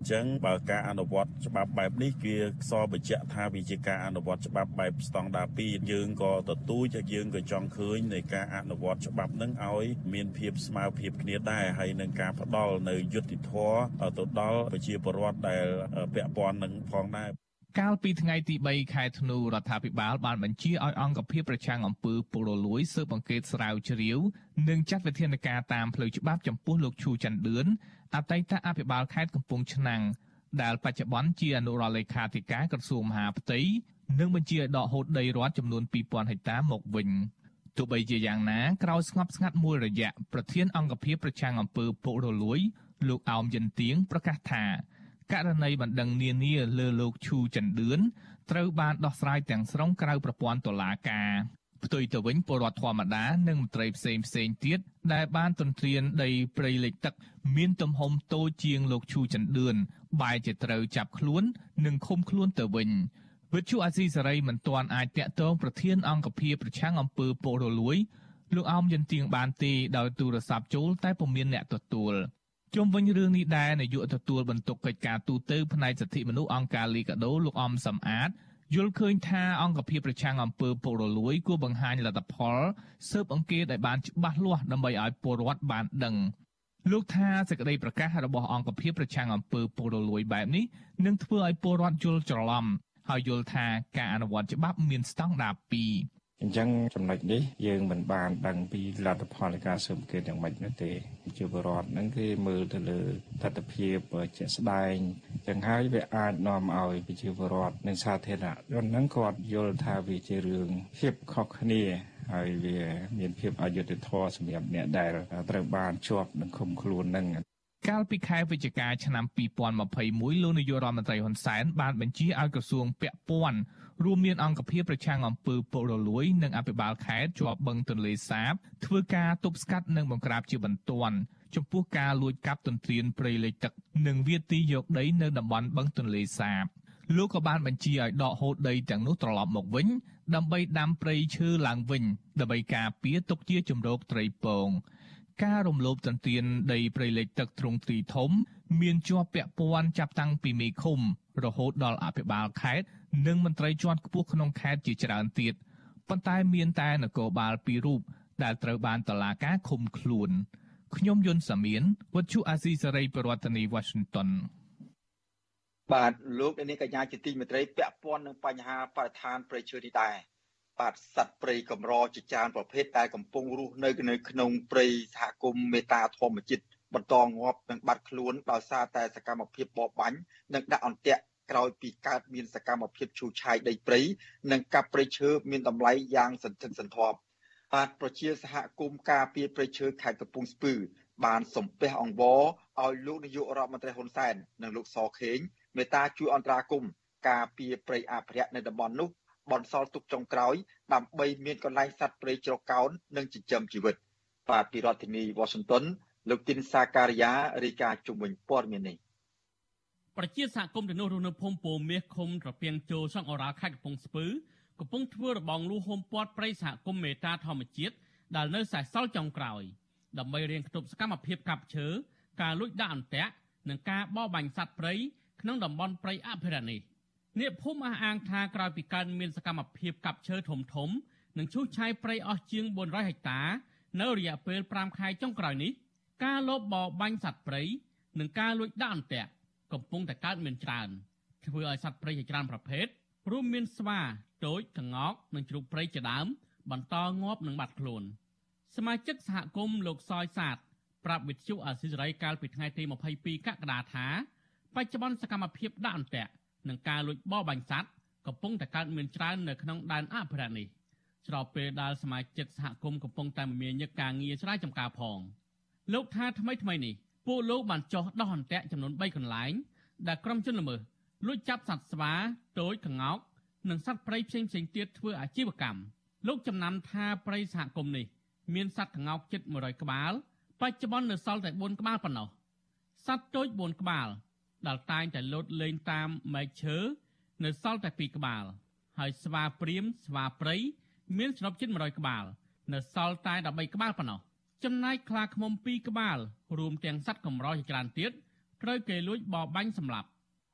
អញ្ចឹងបើការអនុវត្តច្បាប់បែបនេះគឺខ្សរបញ្ជាក់ថាវាជាការអនុវត្តច្បាប់បែបស្តង់ដារ2យើងក៏ទទូចហើយយើងក៏ចង់ឃើញនៃការអនុវត្តច្បាប់នឹងឲ្យមានភាពស្មើភាពគ្នាដែរហើយនឹងការផ្ដល់នៅយុត្តិធម៌ទៅដល់ប្រជាពលរដ្ឋដែលពាក់ព័ន្ធនឹងផងដែរ កាលពីថ្ងៃទី3ខែធ្នូរដ្ឋាភិបាលបានបញ្ជាឲ្យអង្គភាពប្រឆាំងអំពើពុករលួយស៊ើបអង្កេតស្រាវជ្រាវនិងចាត់វិធានការតាមផ្លូវច្បាប់ចំពោះលោកឈូច័ន្ទឌឿនអតីតអភិបាលខេត្តកំពង់ឆ្នាំងដែលបច្ចុប្បន្នជាអនុរដ្ឋលេខាធិការក្រសួងមហាផ្ទៃនិងបញ្ជាឲ្យដកហូតដីរដ្ឋចំនួន2000ហិកតាមកវិញទោះបីជាយ៉ាងណាក្រោយស្ងប់ស្ងាត់មួយរយៈប្រធានអង្គភិបប្រឆាំងអំពើពុករលួយលោកអោមយិនទៀងប្រកាសថា ករណីបណ្ដឹងនានាលើលោកឈូចន្ទឿនត្រូវបានដោះស្រាយទាំងស្រុងក្រៅប្រព័ន្ធតុលាការផ្ទុយទៅវិញពលរដ្ឋធម្មតានិងមន្ត្រីផ្សេងផ្សេងទៀតដែលបានទន្ទ្រានដីព្រៃលិចទឹកមានទំហំតូចជាងលោកឈូចន្ទឿនបែរជាត្រូវចាប់ខ្លួន និងឃុំខ្លួនទៅវិញវិទ្យុអាស៊ីសេរីមិនទាន់អាចតាក់ទងប្រធានអង្គភិបប្រឆាំងអំពើពុករលួយលោកអោមយន្ទៀងបានទេដោយទូរស័ព្ទចូលតែពុំមានអ្នកទទួល ជុំវិញរឿងនេះដែរនាយកទទួលបន្ទុកកិច្ចការទូតផ្នែកសិទ្ធិមនុស្សអង្គការលីកាដូលោកអំសំអាតយល់ឃើញថាអង្គភាពប្រឆាំងអំពើពុករលួយគួរបង្ហាញលទ្ធផលស៊ើបអង្កេតឲ្យបានច្បាស់លាស់ដើម្បីឲ្យពលរដ្ឋបានដឹងលោកថាសេចក្តីប្រកាសរបស់អង្គភាពប្រឆាំងអំពើពុករលួយបែបនេះនឹងធ្វើឲ្យពលរដ្ឋយល់ច្រឡំហើយយល់ថាការអនុវត្តច្បាប់មានស្តង់ដារ2 អញ្ចឹងចំណុចនេះយើងមិនបានដឹងពីលទ្ធផលនៃការស៊ើបអង្កេតយ៉ាងម៉េចនោះទេជាបរដ្ឋហ្នឹងគេមើលទៅលើទស្សនភាពជាក់ស្ដែងចឹងហើយវាអាចនាំឲ្យប្រជាពលរដ្ឋនិងសាធារណជនហ្នឹងគាត់យល់ថាវាជារឿងភាពខុសគ្នាហើយវាមានភាពអយុត្តិធម៌សម្រាប់អ្នកដែលត្រូវបានជាប់នឹងឃុំខ្លួនហ្នឹងកាលពីខែវិច្ឆិកាឆ្នាំ2021លោកនាយករដ្ឋមន្ត្រីហ៊ុនសែនបានបញ្ជាឲ្យក្រសួងពាក់ព័ន្ធ រួមមានអង្គភាពប្រឆាំងអំពើពុករលួយ និងអភិបាលខេត្តជាប់បឹងទន្លេសាប ធ្វើការទប់ស្កាត់និងបង្ក្រាបជាបន្ទាន់ចំពោះការលួចកាប់ទន្ទ្រានព្រៃលិចទឹក និងវាទីយកដីនៅតំបន់បឹងទន្លេសាបលោកក៏បានបញ្ជាឲ្យដកហូតដីទាំងនោះត្រឡប់មកវិញ ដើម្បីដាំព្រៃឈើឡើងវិញដើម្បីការពារទុកជាជំរកត្រីពង ការរំលោភទន្ទ្រានដីព្រៃលិចទឹកទ្រង់ទ្រីធំ មានជាប់ពាក់ព័ន្ធចាប់តាំងពីមេឃុំ រហូតដល់អភិបាលខេត្តនិងមន្ត្រីជាន់ខ្ពស់ក្នុងខេត្តជាច្រើនទៀតប៉ុន្តែមានតែនគរបាលពីររូបដែលត្រូវបានតឡាការឃុំខ្លួនខ្ញុំយុនសាមៀនវុទ្ធុអាស៊ីសេរីប្រធានាធិបតី Washington បាទលោកនាងកញ្ញាជាទីមេត្រីពាក់ព័ន្ធនឹងបញ្ហាបរិស្ថានព្រៃឈើនេះដែរ បាទសត្វព្រៃកម្រជាច្រើនប្រភេទដែលកំពុងរស់នៅនៅក្នុងព្រៃសហគមន៍មេតាធម្មជាតិបន្តងាប់និងបាត់ខ្លួនដោយសារតែសកម្មភាពបរបាញ់និងដាក់អន្ទាក់ក្រោយពីកើតមានសកម្មភាពឈូសឆាយដីព្រៃនិងកាប់ព្រៃឈើមានតម្លៃយ៉ាងសន្ធឹកសន្ធាប់បាទប្រជាសហគមន៍ការពារព្រៃឈើខេត្តកំពង់ស្ពឺ បានសំពះអង្វរឲ្យលោកនាយករដ្ឋមន្ត្រីហ៊ុនសែននិងលោកសខេងមេត្តាជួយអន្តរាគមន៍ការពារព្រៃអភិរក្សនៅតំបន់នោះ បន្សល់ទុកចុងក្រោយដើម្បីមានកន្លែងសត្វព្រៃជ្រកកោននិងចិញ្ចឹមជីវិតបាទពីរដ្ឋធានី Washington លោកទីនសាការីយ៉ារាយការណ៍ជុំវិញព័ត៌មាននេះប្រជាសហគមន៍ទាំងនោះរស់នៅភូមិពោមាសឃុំត្រពាំងជោសង្អរ៉ាខេត្តកំពង់ស្ពឺកំពុងធ្វើរបងលូហុំព័ទ្ធព្រៃសហគមន៍មេតាធម្មជាតិដែលនៅសេសសល់ចុងក្រោយដើម្បីរៀងគប់សកម្មភាពកាប់ឈើការលួចដាក់អន្ទាក់និងការបរបាញ់សត្វព្រៃក្នុងតំបន់ព្រៃអភិរក្សនេះ អ្នកភូមិអះអាងថាក្រោយពីកើតមានសកម្មភាពកាប់ឈើធំធំនិងឈូសឆាយព្រៃអស់ជាង400ហិកតា នៅរយៈពេល5ខែចុងក្រោយនេះការលបបរបាញ់សត្វព្រៃនិងការលួចដាក់អន្ទាក់កំពុងតែកើតមានច្រើនធ្វើឲ្យសត្វព្រៃជាច្រើនប្រភេទរួមមានស្វាទោចក្ងោកនិងជ្រូកព្រៃជាដើម បន្តងាប់និងបាត់ខ្លួន សមាជិកសហគមន៍លោកសយសាទប្រាប់វិទ្យុអាស៊ីសេរីកាលពីថ្ងៃទី22កក្កដាថាបច្ចុប្បន្នសកម្មភាពដាក់អន្ទាក់ និងការលួចបរបាញ់សត្វកំពុងតែកើតមានច្រើននៅក្នុងដែនអភិរក្សនេះស្របពេលដែលសមាជិកសហគមន៍កំពុងតែមមាញឹកការងារស្រែចម្ការផងលោកថាថ្មីថ្មីនេះពួកលោកបានចោះដោះអន្ទាក់ចំនួន3កន្លែងដែលក្រុមជនល្មើសលួចចាប់សត្វស្វាទោចក្ងោកនិងសត្វព្រៃផ្សេងផ្សេងទៀតធ្វើអាជីវកម្មលោកចំណាំថាព្រៃសហគមន៍នេះមានសត្វក្ងោកជិត100ក្បាលបច្ចុប្បន្ននៅសល់តែ4ក្បាលប៉ុណ្ណោះសត្វទោច4ក្បាល ដែលតែងតែលោតលេងតាមមែកឈើនៅសល់តែ2ក្បាល ហើយស្វាព្រាមស្វាព្រៃមានសរុបជិត100ក្បាល នៅសល់តែ13ក្បាលប៉ុណ្ណោះចំណែកខ្លាឃ្មុំ2ក្បាល រួមទាំងសត្វកម្រជាច្រើនទៀតត្រូវគេលួចបរបាញ់សម្លាប់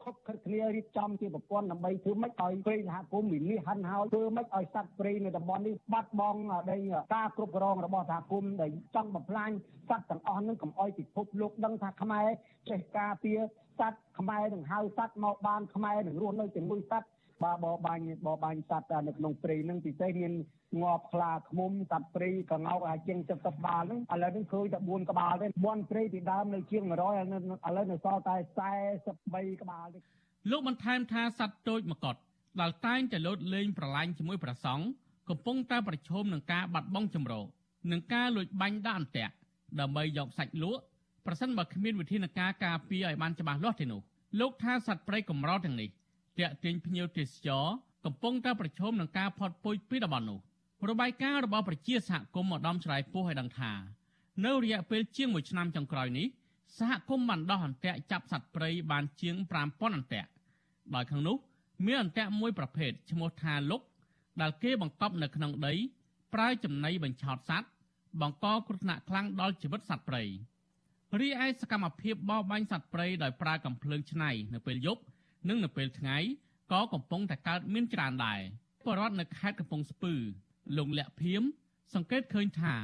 ខុបខិតគ្នារៀបចំជាប្រព័ន្ធដើម្បីធ្វើម៉េចឲ្យព្រៃសហគមន៍មាននេះហិនហើយធ្វើម៉េចឲ្យសត្វព្រៃនៅតំបន់នេះបាត់បង់ដីការគ្រប់គ្រងរបស់សហគមន៍ដែលចង់បំផ្លាញសត្វទាំងអស់នឹងកុំឲ្យពិភពលោកដឹងថាខ្មែរចេះការពារសត្វខ្មែរនឹងហៅសត្វមកបានខ្មែរនឹងរស់នៅជាមួយសត្វបើបបាញ់បបាញ់សត្វនៅក្នុងព្រៃនឹងពិសេសមាន ងាប់ខ្លាឃ្មុំសត្វព្រៃកងោកអាចជាង70ក្បាលហ្នឹងឥឡូវនេះឃើញតែ4ក្បាលទេមន់ព្រៃពីដើមនៅជាង100ឥឡូវនៅសល់តែ43ក្បាលទេលោកបន្ថែមថាសត្វតូចមកុដដែលតែងតែលោតលេងប្រឡាញ់ជាមួយប្រសង់កំពុងតែប្រឈមនឹងការបាត់បង់ចម្រោនិងការលួចបាញ់ដាក់អន្ទាក់ដើម្បីយកសាច់លក់ប្រសិនបើគ្មានវិធានការការពារឲ្យបានច្បាស់លាស់ទេនោះលោកថាសត្វព្រៃកម្រទាំងនេះតាក់ទាញភ្ញៀវទេសចរកំពុងតែប្រឈមនឹងការផុតពូជពីតំបន់នោះ របាយការណ៍របស់ប្រជាសហគមន៍ម្ដំឆ្លៃពោះឲ្យដឹងថានៅរយៈពេលជាង1ឆ្នាំចុងក្រោយនេះសហគមន៍បានដោះអន្ទាក់ចាប់សត្វព្រៃបានជាង5000អន្ទាក់ដោយក្នុងនោះមានអន្ទាក់មួយប្រភេទឈ្មោះថាលុកដែលគេបង្កប់នៅក្នុងដី ប្រើចំណីបញ្ឆោតសត្វបង្កគ្រោះថ្នាក់ខ្លាំងដល់ជីវិតសត្វព្រៃរីឯសកម្មភាពបរបាញ់សត្វព្រៃដោយប្រើកាំភ្លើងឆ្នៃនៅពេលយប់និងនៅពេលថ្ងៃក៏កំពុងតែកើតមានច្រើនដែរបរដ្ឋនៅខេត្តកំពង់ស្ពឺ លោកលក្ខភៀមសង្កេតឃើញថា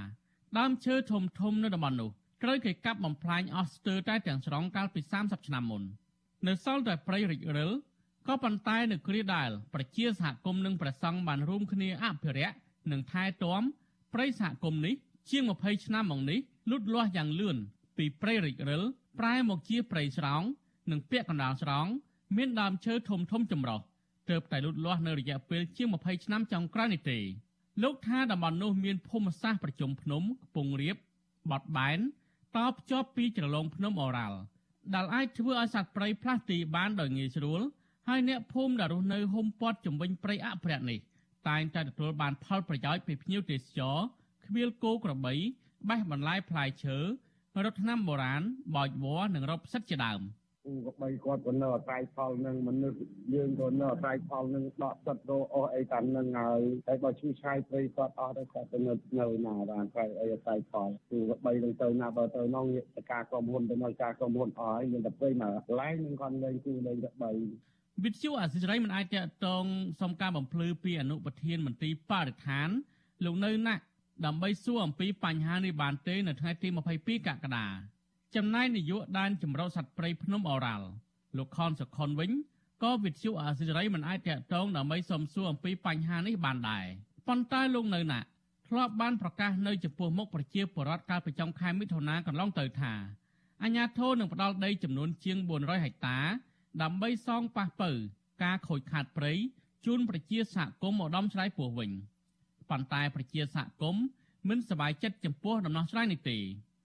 ដើមឈើធំធំនៅតំបន់នោះត្រូវគេកាប់បំផ្លាញអស់ស្ទើរតែទាំងស្រុងកាលពី30ឆ្នាំមុននៅសល់តែព្រៃរិចរិលក៏ប៉ុន្តែនៅគ្រាដែលប្រជាសហគមន៍និងប្រសង់បានរួមគ្នាអភិរក្សនិងថែទាំព្រៃសហគមន៍នេះជាង20ឆ្នាំមកនេះលូតលាស់យ៉ាងលឿនពីព្រៃរិចរិលប្រែមកជាព្រៃស្រោងនិងពាក់កណ្ដាលស្រោងមានដើមឈើធំធំចម្រុះទើបតែលូតលាស់នៅរយៈពេលជាង20ឆ្នាំចុងក្រោយនេះទេ លោកថាតំបន់នោះមានភូមិសាស្ត្រប្រជុំភ្នំខ្ពង់រាបបត់បែនតភ្ជាប់ពីជ្រលងភ្នំអូរ៉ាល់ដែលអាចធ្វើឲ្យសត្វព្រៃផ្លាស់ទីបានដោយងាយស្រួលហើយអ្នកភូមិដែលរស់នៅហុំព័ទ្ធជំវិញព្រៃអភិរក្សនេះតែងតែទទួលបានផលប្រយោជន៍ពីភ្ញៀវទេសចរខ្វៀលគោក្របីបេះបន្លែផ្លែឈើរត់ថ្នាំបុរាណបោចវល្លិនិងរកផ្សិតជាដើម។ គូក៏បីគាត់ក៏នៅអាស្រ័យផលនឹងមនុស្សយើងក៏នៅអាស្រ័យផលនឹងដកចិត្តរអស់អីតាមនឹងហើយតែបើឈឺឆាយព្រៃគាត់អស់ទៅគាត់ទៅនៅនៅណាបានតែអីអាស្រ័យផលគូក៏បីនឹងទៅណាបើទៅនងតការក្រុមហ៊ុនទៅនៅការក្រុមហ៊ុនអស់ហើយមានតែព្រៃមកកន្លែងនឹងគាត់លេងគូលេងតែបីវិទ្យុអាស៊ីសេរីមិនអាចតតងសុំការបំភ្លឺពីអនុប្រធានមន្ត្រីបរិស្ថានលោកនៅណាក់ដើម្បីសួរអំពីបញ្ហានេះបានទេនៅថ្ងៃទី22កក្កដា ចំណែកនាយកដែនចម្រុះសត្វព្រៃភ្នំអូរ៉ាល់លោកខនសុខុនវិញក៏វិទ្យុអាស៊ីសេរីមិនអាចតាក់ទងដើម្បីសំសួរអំពីបញ្ហានេះបានដែរប៉ុន្តែលោកនៅណាធ្លាប់បានប្រកាសនៅចំពោះមុខប្រជាពលរដ្ឋកាលពីចុងខែមិថុនាកន្លងទៅថាអាជ្ញាធរនឹងផ្ដល់ដីចំនួនជាង400ហិកតា ដើម្បីសងប៉ះពៅការខូចខាតព្រៃជូនប្រជាសហគមន៍ឧត្តមឆ្លើយពោះវិញប៉ុន្តែប្រជាសហគមន៍មិនសប្បាយចិត្តចំពោះដំណោះស្រាយនេះទេ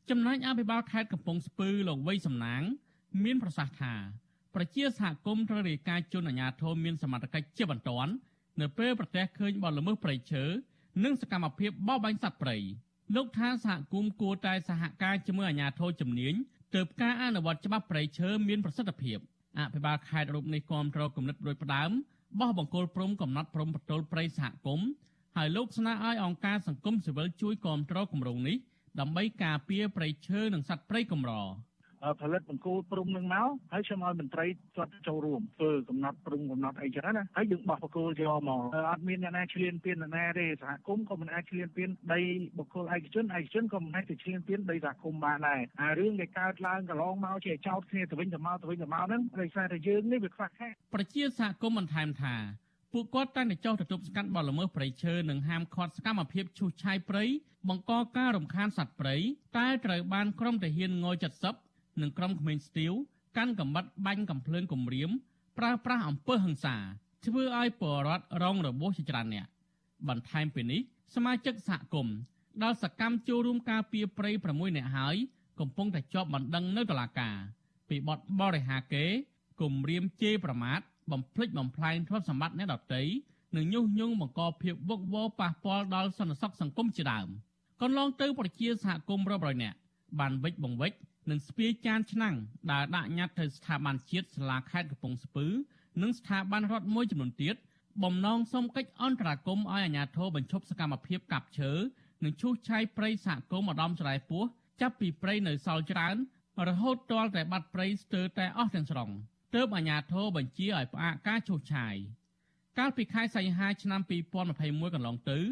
ចំណែកអភិបាលខេត្តកំពង់ស្ពឺលោកវៃសំណាង មានប្រសាសន៍ថាប្រជាសហគមន៍ត្រូវរាយការណ៍ជូនអាជ្ញាធរមានសមត្ថកិច្ចជាបន្ទាន់នៅពេលប្រទះឃើញបទល្មើសព្រៃឈើនិងសកម្មភាពបរបាញ់សត្វព្រៃលោកថាសហគមន៍គួរតែសហការជាមួយអាជ្ញាធរជំនាញទើបការអនុវត្តច្បាប់ព្រៃឈើមានប្រសិទ្ធភាពអភិបាលខេត្តរូបនេះគាំទ្រគំនិតដូចផ្ដើមបោះបង្គោលព្រំកំណត់ព្រំប្រទល់ព្រៃសហគមន៍ហើយលោកស្នើឲ្យអង្គការសង្គមស៊ីវិលជួយគាំទ្រគម្រោងនេះ ដើម្បីការពារព្រៃឈើនិងសត្វព្រៃកម្រផលិតបង្គោលព្រំនឹងមកហើយខ្ញុំឲ្យមន្ត្រីគាត់ចូលរួមធ្វើកំណត់ព្រំកំណត់អីចឹងណាហើយយើងបោះបង្គោលយកមកអត់មានអ្នកណាឈ្លានពានអ្នកណាទេសហគមន៍ក៏មិនអាចឈ្លានពានដីបង្គោលឯកជនឯកជនក៏មិនអាចទៅឈ្លានពានដីសហគមន៍បានដែរហើយរឿងដែលកើតឡើងកន្លងមកជាចោតគ្នាទៅវិញទៅមកទៅវិញទៅមកហ្នឹងដោយសារតែយើងនេះវាខ្វះខាតប្រជាសហគមន៍បន្ថែមថា ពួកគាត់តែងតែចោះទៅទប់ស្កាត់បទល្មើសព្រៃឈើនិងហាមឃាត់សកម្មភាពឈូសឆាយព្រៃបង្កការរំខានសត្វព្រៃតែត្រូវបានក្រុមទាហានង70និងក្រុមក្មេងស្ទាវកាន់កំបិតបាញ់កំភ្លើងគំរាមប្រើប្រាស់អំពើហិង្សាធ្វើឲ្យពលរដ្ឋរងរបួសជាច្រើនអ្នកបន្ថែមពីនេះសមាជិកសហគមន៍ដែលសកម្មចូលរួមការពារព្រៃ6នាក់ហើយកំពុងតែជាប់បណ្ដឹងនៅតុលាការពីបទបរិហាកេគំរាមជេរប្រមាថ បំភ្លេចបំផ្លែងទ្រព្យសម្បត្តិអ្នកដទៃនិងញុះញង់បង្កភាពវឹកវរប៉ះពាល់ដល់សន្តិសុខសង្គមជាដើមកន្លងទៅប្រជាសហគមន៍រាប់រយនាក់បានវិច្ចបង្វិច្ចនិងស្ពាយចានឆ្នាំងដែលដាក់ញត្តិទៅស្ថាប័នជាតិសាលាខេត្តកំពង់ស្ពឺនិងស្ថាប័នរដ្ឋមួយចំនួនទៀតបំណងសុំកិច្ចអន្តរាគមន៍ឲ្យអាជ្ញាធរបញ្ឈប់សកម្មភាពកាប់ឈើនិងឈូសឆាយព្រៃសហគមន៍ឧត្តមស្រែពោះចាប់ពីព្រៃនៅសល់ច្រើនរហូតទាល់តែបាត់ព្រៃស្ទើរតែអស់ទាំងស្រុង។ ទើបអាជ្ញាធរបញ្ជាឲ្យផ្អាកការឈូសឆាយកាលពីខែសីហាឆ្នាំ2021កន្លងទៅរ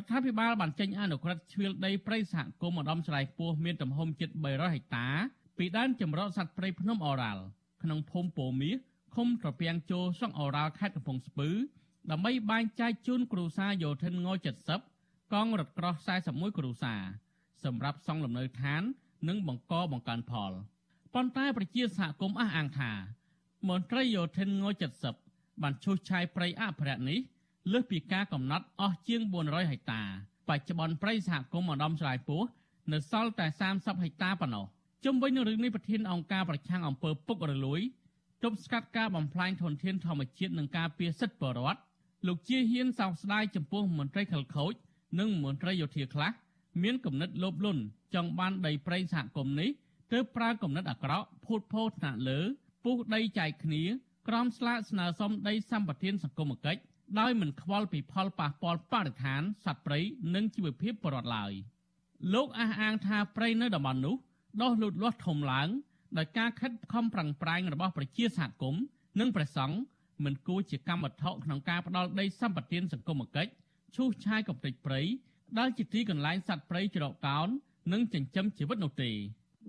ដ្ឋាភិបាលបានចេញអនុក្រឹត្យជ្រៀលដីព្រៃសហគមន៍ឧត្តមស្រែពោះមានទំហំជិត300ហិកតាពីដែនចម្រុះសត្វព្រៃភ្នំអូរ៉ាល់ក្នុងភូមិពោមាសឃុំត្រពាំងជោស្រុកអូរ៉ាល់ខេត្តកំពង់ស្ពឺដើម្បីបែងចែកជូនគ្រួសារយោធិនង70កងរថក្រោះ41គ្រួសារសម្រាប់សង់លំនៅឋាន និងបង្កបង្កើនផលប៉ុន្តែប្រជាសហគមន៍អះអាងថា មន្ត្រីយោធិនង70បានឈូសឆាយព្រៃអភិរក្សនេះលើសពីការកំណត់អស់ជាង400ហិកតា បច្ចុប្បន្នព្រៃសហគមន៍ឧត្តមស្រែពោះនៅសល់តែ30ហិកតាប៉ុណ្ណោះជុំវិញនឹងរឿងនេះប្រធានអង្គការប្រឆាំងអំពើពុករលួយទប់ស្កាត់ការបំផ្លាញធនធានធម្មជាតិនិងការពារសិទ្ធិបរិវត្តលោកជាហ៊ានសោកស្ដាយចំពោះមន្ត្រីខលខូច និងមន្ត្រីយោធាខ្លះមានគំនិតលោភលន់ចង់បានដីព្រៃសហគមន៍នេះទើបប្រើគំនិតអាក្រក់ភូតភរថ្នាក់លើ ពុះដីចែកគ្នាក្រមស្លាកស្នើសុំដីសម្បត្តិសង្គមគិច្ចដោយមិនខ្វល់ពីផលប៉ះពាល់បរិស្ថានសត្វព្រៃនិងជីវភាពប្រវត្តិឡើយលោកអះអាងថាព្រៃនៅតំបន់នោះដុះលូតលាស់ធំឡើងដោយការខិតខំប្រឹងប្រែងរបស់ប្រជាសហគមន៍និងព្រះសង្ឃមិនគួរជាកម្មវត្ថុក្នុងការផ្ដាល់ដីសម្បត្តិសង្គមគិច្ចឈូសឆាយកំទេចព្រៃដែលជាទីកន្លែងសត្វព្រៃច្រកកោននិងចិញ្ចឹមជីវិតនោះទេ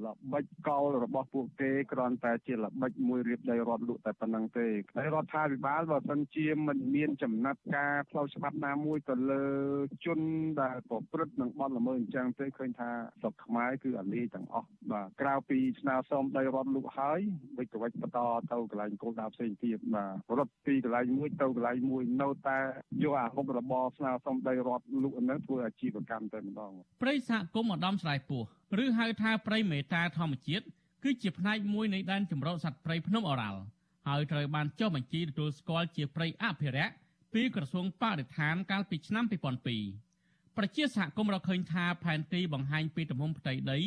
ល្បិចកោលរបស់ពួកគេគ្រាន់តែជាល្បិចមួយរៀបដីរដ្ឋលក់តែប៉ុណ្្នឹងទេហើយរដ្ឋាភិបាលបើសិនជាមិនមានចំណាត់ការផ្លូវច្បាប់ណាមួយទៅលើជនដែលប្រព្រឹត្តនឹងបទល្មើសអញ្ចឹងទេឃើញថាស្រុកខ្មែរគឺអាលីទាំងអស់បាទក្រៅពីស្នើសុំដីរដ្ឋលក់ហើយវិច្ចវិច្ចបន្តទៅកន្លែងគោលដៅផ្សេងទៀតបាទរត់ពីកន្លែងមួយទៅកន្លែងមួយនៅតែយកអាមុខរបរស្នើសុំដីរដ្ឋលក់ហ្នឹងធ្វើអាជីវកម្មតែម្ដងព្រៃសហគមន៍ឧត្តមស្រែពោះ ឬហៅថាព្រៃមេតាធម្មជាតិគឺជាផ្នែកមួយនៃដែនជម្រកសត្វព្រៃភ្នំអូរ៉ាល់ហើយត្រូវបានចុះបញ្ជីទទួលស្គាល់ជាព្រៃអភិរក្សពីក្រសួងបរិស្ថានកាលពីឆ្នាំ2002ប្រជាសហគមន៍រកឃើញថាផែនទីបង្ហាញពីទំហំផ្ទៃដី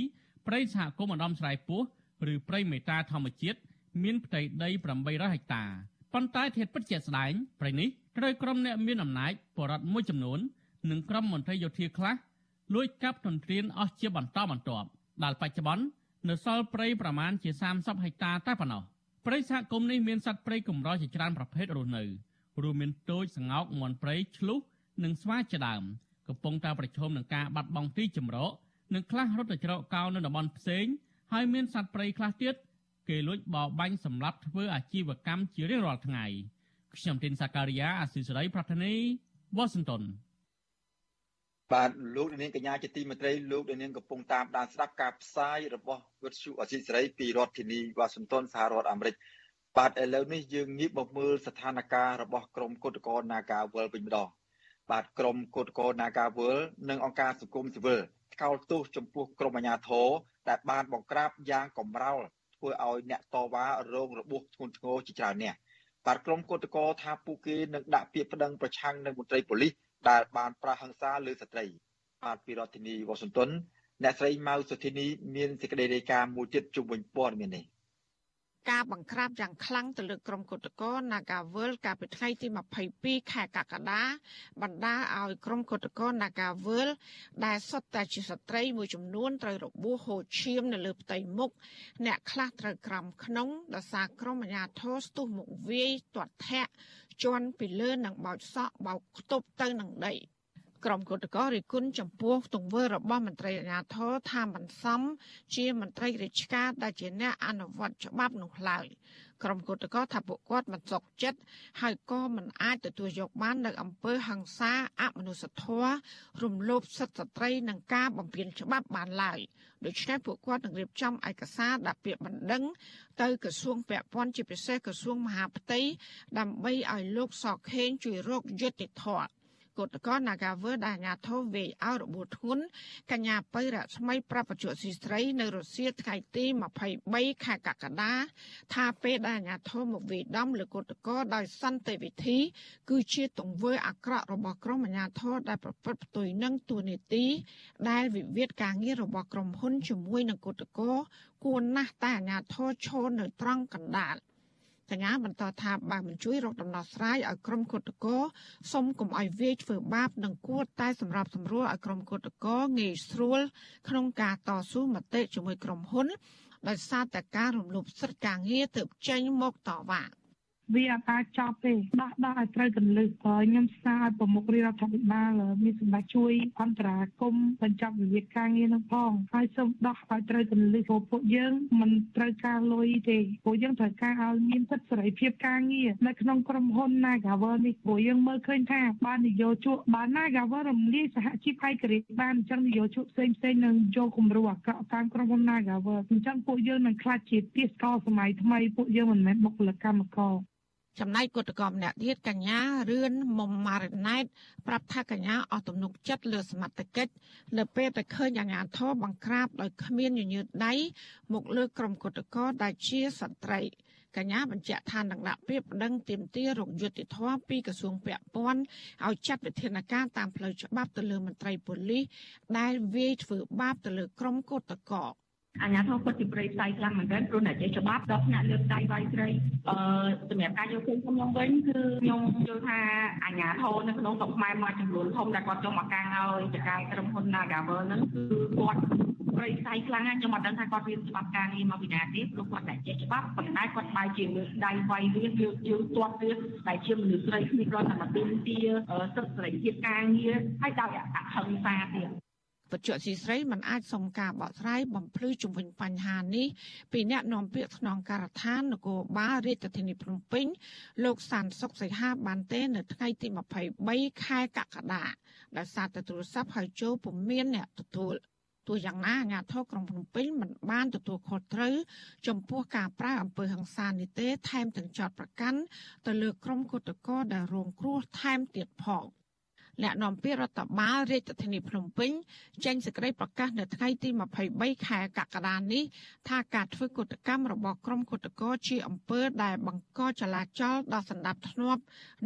ព្រៃសហគមន៍អណ្ដំស្រែពោះឬព្រៃមេតាធម្មជាតិមានផ្ទៃដី800ហិកតាប៉ុន្តែធាតុពិតជាក់ស្ដែងព្រៃនេះត្រូវក្រុមអ្នកមានអំណាចបរដ្ឋមួយចំនួននិងក្រុមមន្ត្រីយោធាខ្លះ លួចកាប់ទន្ទ្រានអស់ជាបន្តបន្ទាប់ដែលបច្ចុប្បន្ននៅសល់ព្រៃប្រមាណជា30ហិកតាតែប៉ុណ្ណោះព្រៃសហគមន៍នេះមានសត្វព្រៃកម្រជាច្រើនប្រភេទរស់នៅរួមមានទោចស្ងោកមាន់ព្រៃឆ្លុះនិងស្វាជាដើមកំពុងតែប្រឈមនឹងការបាត់បង់ទីជម្រកនិងខ្លះរត់ទៅច្រកកោននៅតំបន់ផ្សេងហើយមានសត្វព្រៃខ្លះទៀតគេលួចបរបាញ់សម្រាប់ធ្វើអាជីវកម្មជារៀងរាល់ថ្ងៃខ្ញុំទីនសាការីយ៉ាអស៊ីសេរីប្រធានីវ៉ាស៊ីនតោន បាទលោកនាងកញ្ញាជាទីមេត្រីលោកនាងកំពុងតាមដានស្ដាប់ការផ្សាយរបស់វិទ្យុអស៊ីសេរីពីរដ្ឋធានីវ៉ាស៊ីនតោនសហរដ្ឋអាមេរិកបាទឥឡូវនេះយើងងាកមកមើលស្ថានភាពរបស់ក្រមគុតកោ Nagawal វិញម្ដងបាទក្រមគុតកោ Nagawal និងអង្គការសង្គមស៊ីវិលថ្កោលទោសចំពោះក្រមអាជ្ញាធរដែលបានបង្ក្រាបយ៉ាងកំរោលធ្វើឲ្យអ្នកតវ៉ារងរបួសធ្ងន់ធ្ងរជាច្រើនអ្នកបាទក្រមគុតកោថាពួកគេនឹងដាក់ពាក្យប្តឹងប្រឆាំងនឹងមន្ត្រីប៉ូលីស ដែលបានប្រហិង្សាលើស្ត្រី បាទពីរដ្ឋធានីវ៉ាស៊ីនតោនអ្នកស្រីម៉ៅសុធីនីមានសេចក្តីរាយការណ៍មួយទៀតជុំវិញព័ត៌មាននេះ ការបង្ក្រាបយ៉ាងខ្លាំងទៅលើក្រុមគុតកោ Nagawal កាលពីថ្ងៃទី22ខែកក្កដាបណ្ដាលឲ្យក្រុមគុតកោ Nagawal ដែលសុទ្ធតែជាស្ត្រីមួយចំនួនត្រូវរបួសហូរឈាមនៅលើផ្ទៃមុខអ្នកខ្លះត្រូវក្រំក្នុងដោយសារក្រុមអាជ្ញាធរស្ទុះមុខវាយទាត់ធាក់ជន់ពីលើនឹងបោចសក់បោកខ្ទប់ទៅនឹងដី។ ក្រុមគឧតកោរិគុណចំពោះទង្វើរបស់មន្ត្រីអាជ្ញាធរថាមិនសមជាមន្ត្រីរាជការដែលជាអ្នកអនុវត្តច្បាប់នោះឡើយក្រុមគឧតកោថាពួកគាត់មិនសុខចិត្តហើយក៏មិនអាចទទួលយកបាននៅអំពើហិង្សាអមនុស្សធម៌រំលោភសិទ្ធិស្ត្រីនិងការបំពានច្បាប់បានឡើយដូច្នេះពួកគាត់នឹងរៀបចំឯកសារដាក់ពាក្យបណ្ដឹងទៅក្រសួងពាក់ព័ន្ធជាពិសេសក្រសួងមហាផ្ទៃដើម្បីឲ្យលោកសខេងជួយរកយុត្តិធម៌ គឧតកោ Nagaver ដែលអាញាធិបតេយ្យវាយឲ្យរបួសធ្ងន់កញ្ញាបៃរស្មីប្រាប់បច្ចុប្បន្នស៊ីស្រីនៅរុស្ស៊ីថ្ងៃទី23ខែកក្កដាថាពេលដែលអាញាធិបតេយ្យមកវាយដំលើគឧតកោដោយសន្តិវិធី គឺជាទង្វើអាក្រក់របស់ក្រុមអាញាធិបតេយ្យដែលប្រព្រឹត្តផ្ទុយនឹងទូនីតិដែលវិវាទការងាររបស់ក្រុមហ៊ុនជាមួយនឹងគឧតកោគួរណាស់តែអាញាធិបតេយ្យឈរនៅត្រង់កណ្ដាល។ កញ្ញាបន្តថាបើមិនជួយរកដំណោះស្រាយឲ្យក្រុមគុតកោសុំកុំឲ្យវាយធ្វើបាបនិងគួរតែសម្រាប់សម្រួលឲ្យក្រុមគុតកោងាយស្រួលក្នុងការតស៊ូមតិជាមួយក្រុមហ៊ុនដោយសារតែការរំលោភសិទ្ធិការងារទើបចេញមកតវ៉ា។ វាអត់អាចចប់ទេដោះដោះឲ្យត្រូវកន្លឹះខ្ញុំស្នើឲ្យប្រមុខរាជរដ្ឋាភិបាលមានសម្ដេចជួយអន្តរាគមបញ្ចប់វិវាទការងារនឹងផងហើយសូមដោះឲ្យត្រូវកន្លឹះព្រោះពួកយើងមិនត្រូវការលុយទេពួកយើងត្រូវការឲ្យមានសិទ្ធិសេរីភាពការងារនៅក្នុងក្រុមហ៊ុន Nagawer នេះព្រោះយើងមើលឃើញថាបាននយោជកបាន Nagawer រំលាយសហជីពឯករាជ្យបានអញ្ចឹងនយោជកផ្សេងផ្សេងនឹងយកគំរូអាក្រក់តាមក្រុមហ៊ុន Nagawer អញ្ចឹងពួកយើងនឹងខ្លាចជាទាសកលសម័យថ្មីពួកយើងមិនមែនបុគ្គលិកកម្មករ ចំណែកគុតកម្មអ្នកទៀតកញ្ញារឿនមុំម៉ារណែតប្រាប់ថាកញ្ញាអស់ទំនុកចិត្តលើសមត្ថកិច្ចនៅពេលតែឃើញអាញាធរបង្ក្រាបដោយគ្មានញញើតដៃមកលើក្រុមគុតកោដែលជាសត្រីកញ្ញាបញ្ជាក់ថានឹងដាក់ពាក្យប្តឹងទាមទាររកយុត្តិធម៌ពីក្រសួងពាក់ព័ន្ធឲ្យចាត់វិធានការតាមផ្លូវច្បាប់ទៅលើមន្ត្រីប៉ូលីសដែលវាយធ្វើបាបទៅលើក្រុមគុតកោ អាញាធរពិតជាប្រេផ្សាយខ្លាំងមែនទែនព្រោះអ្នកចេះច្បាប់ដល់ថ្នាក់លើកដៃវាយស្រីអឺសម្រាប់ការយកឃើញខ្ញុំវិញគឺខ្ញុំយល់ថាអាញាធរនៅក្នុងស្រុកខ្មែរមួយចំនួនធំដែលគាត់ចង់មកកាំងឲ្យចកាយក្រុមហ៊ុន Nagavel ហ្នឹងគឺគាត់ប្រេផ្សាយខ្លាំងណាស់ខ្ញុំអត់ដឹងថាគាត់រៀនច្បាប់ការងារមកពីណាទេព្រោះគាត់តែចេះច្បាប់ប៉ុន្តែគាត់បែរជាលើកដៃវាយរៀនលើកយើងទាត់ទៀតតែជាមនុស្សស្រីគ្នាគាត់តែមកទីទាសិទ្ធិសេរីភាពការងារហើយដោយអហិង្សាទៀត វត្ថុស៊ីស្រីមិនអាចសុំការបកស្រាយបំភ្លឺជំវិញបញ្ហានេះពីអ្នកនាំពាក្យស្នងការដ្ឋាននគរបាលរាជធានីភ្នំពេញ លោកសានសុកសីហាបានទេ នៅថ្ងៃទី23ខែកក្កដាដោយសារតែទូរស័ព្ទហៅចូលពុំមានអ្នកទទួលទោះយ៉ាងណាអាជ្ញាធរក្រុងភ្នំពេញមិនបានទទួលខុសត្រូវចំពោះការប្រើអំពើហិង្សានេះទេ ថែមទាំងចោទប្រកាន់ទៅលើក្រុមគឧតកោដែលរងគ្រោះថែមទៀតផង។ អ្នកនាំពាក្យរដ្ឋបាលរាជធានីភ្នំពេញចេញសេចក្តីប្រកាសនៅថ្ងៃទី23ខែកក្កដានេះថាការធ្វើកុតកម្មរបស់ក្រុមគុតកោជាអំពើដែលបង្កចលាចលដល់សន្តិភាព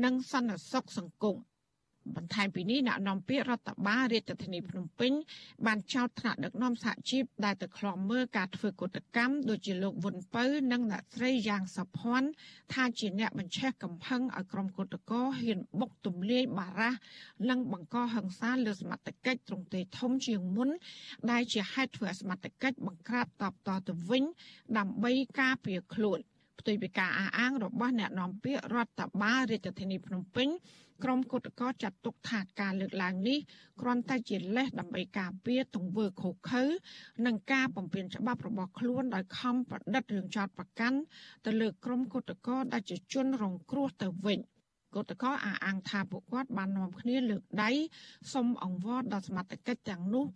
និងសន្តិសុខសង្គម បន្ថែមពីនេះអ្នកនាំពាក្យរដ្ឋបាលរាជធានីភ្នំពេញបានចោទថ្នាក់ដឹកនាំសហជីពដែលទៅខ្លំមើលការធ្វើកុតកម្មដូចជាលោកវុនពៅនិងអ្នកស្រីយ៉ាងសុភ័ណ្ឌថាជាអ្នកបញ្ឆេះកំហឹងឲ្យក្រុមកុតកោហ៊ានបុកទម្លាយបារះនិងបង្កហិង្សាលើសមត្ថកិច្ចទ្រង់ទ្រាយធំជាងមុន ដែលជាហេតុធ្វើឲ្យសមត្ថកិច្ចបង្ក្រាបតបតទៅវិញដើម្បីការពារខ្លួន ផ្ទុយពីការអះអាងរបស់អ្នកនាំពាក្យរដ្ឋបាលរាជធានីភ្នំពេញក្រុមគុតកោចាត់ទុកថាការលើកឡើងនេះគ្រាន់តែជាលេសដើម្បីការពារទង្វើខុសខើនិងការបំពេញច្បាប់របស់ខ្លួនដោយខំប្រឌិតរឿងចោតប្រកាន់ទៅលើក្រុមគុតកោដែលជាជនរងគ្រោះទៅវិញគតកោអះអាងថាពួកគាត់បាននាំគ្នាលើកដៃសុំអង្វរដល់សមត្ថកិច្ចទាំងនោះ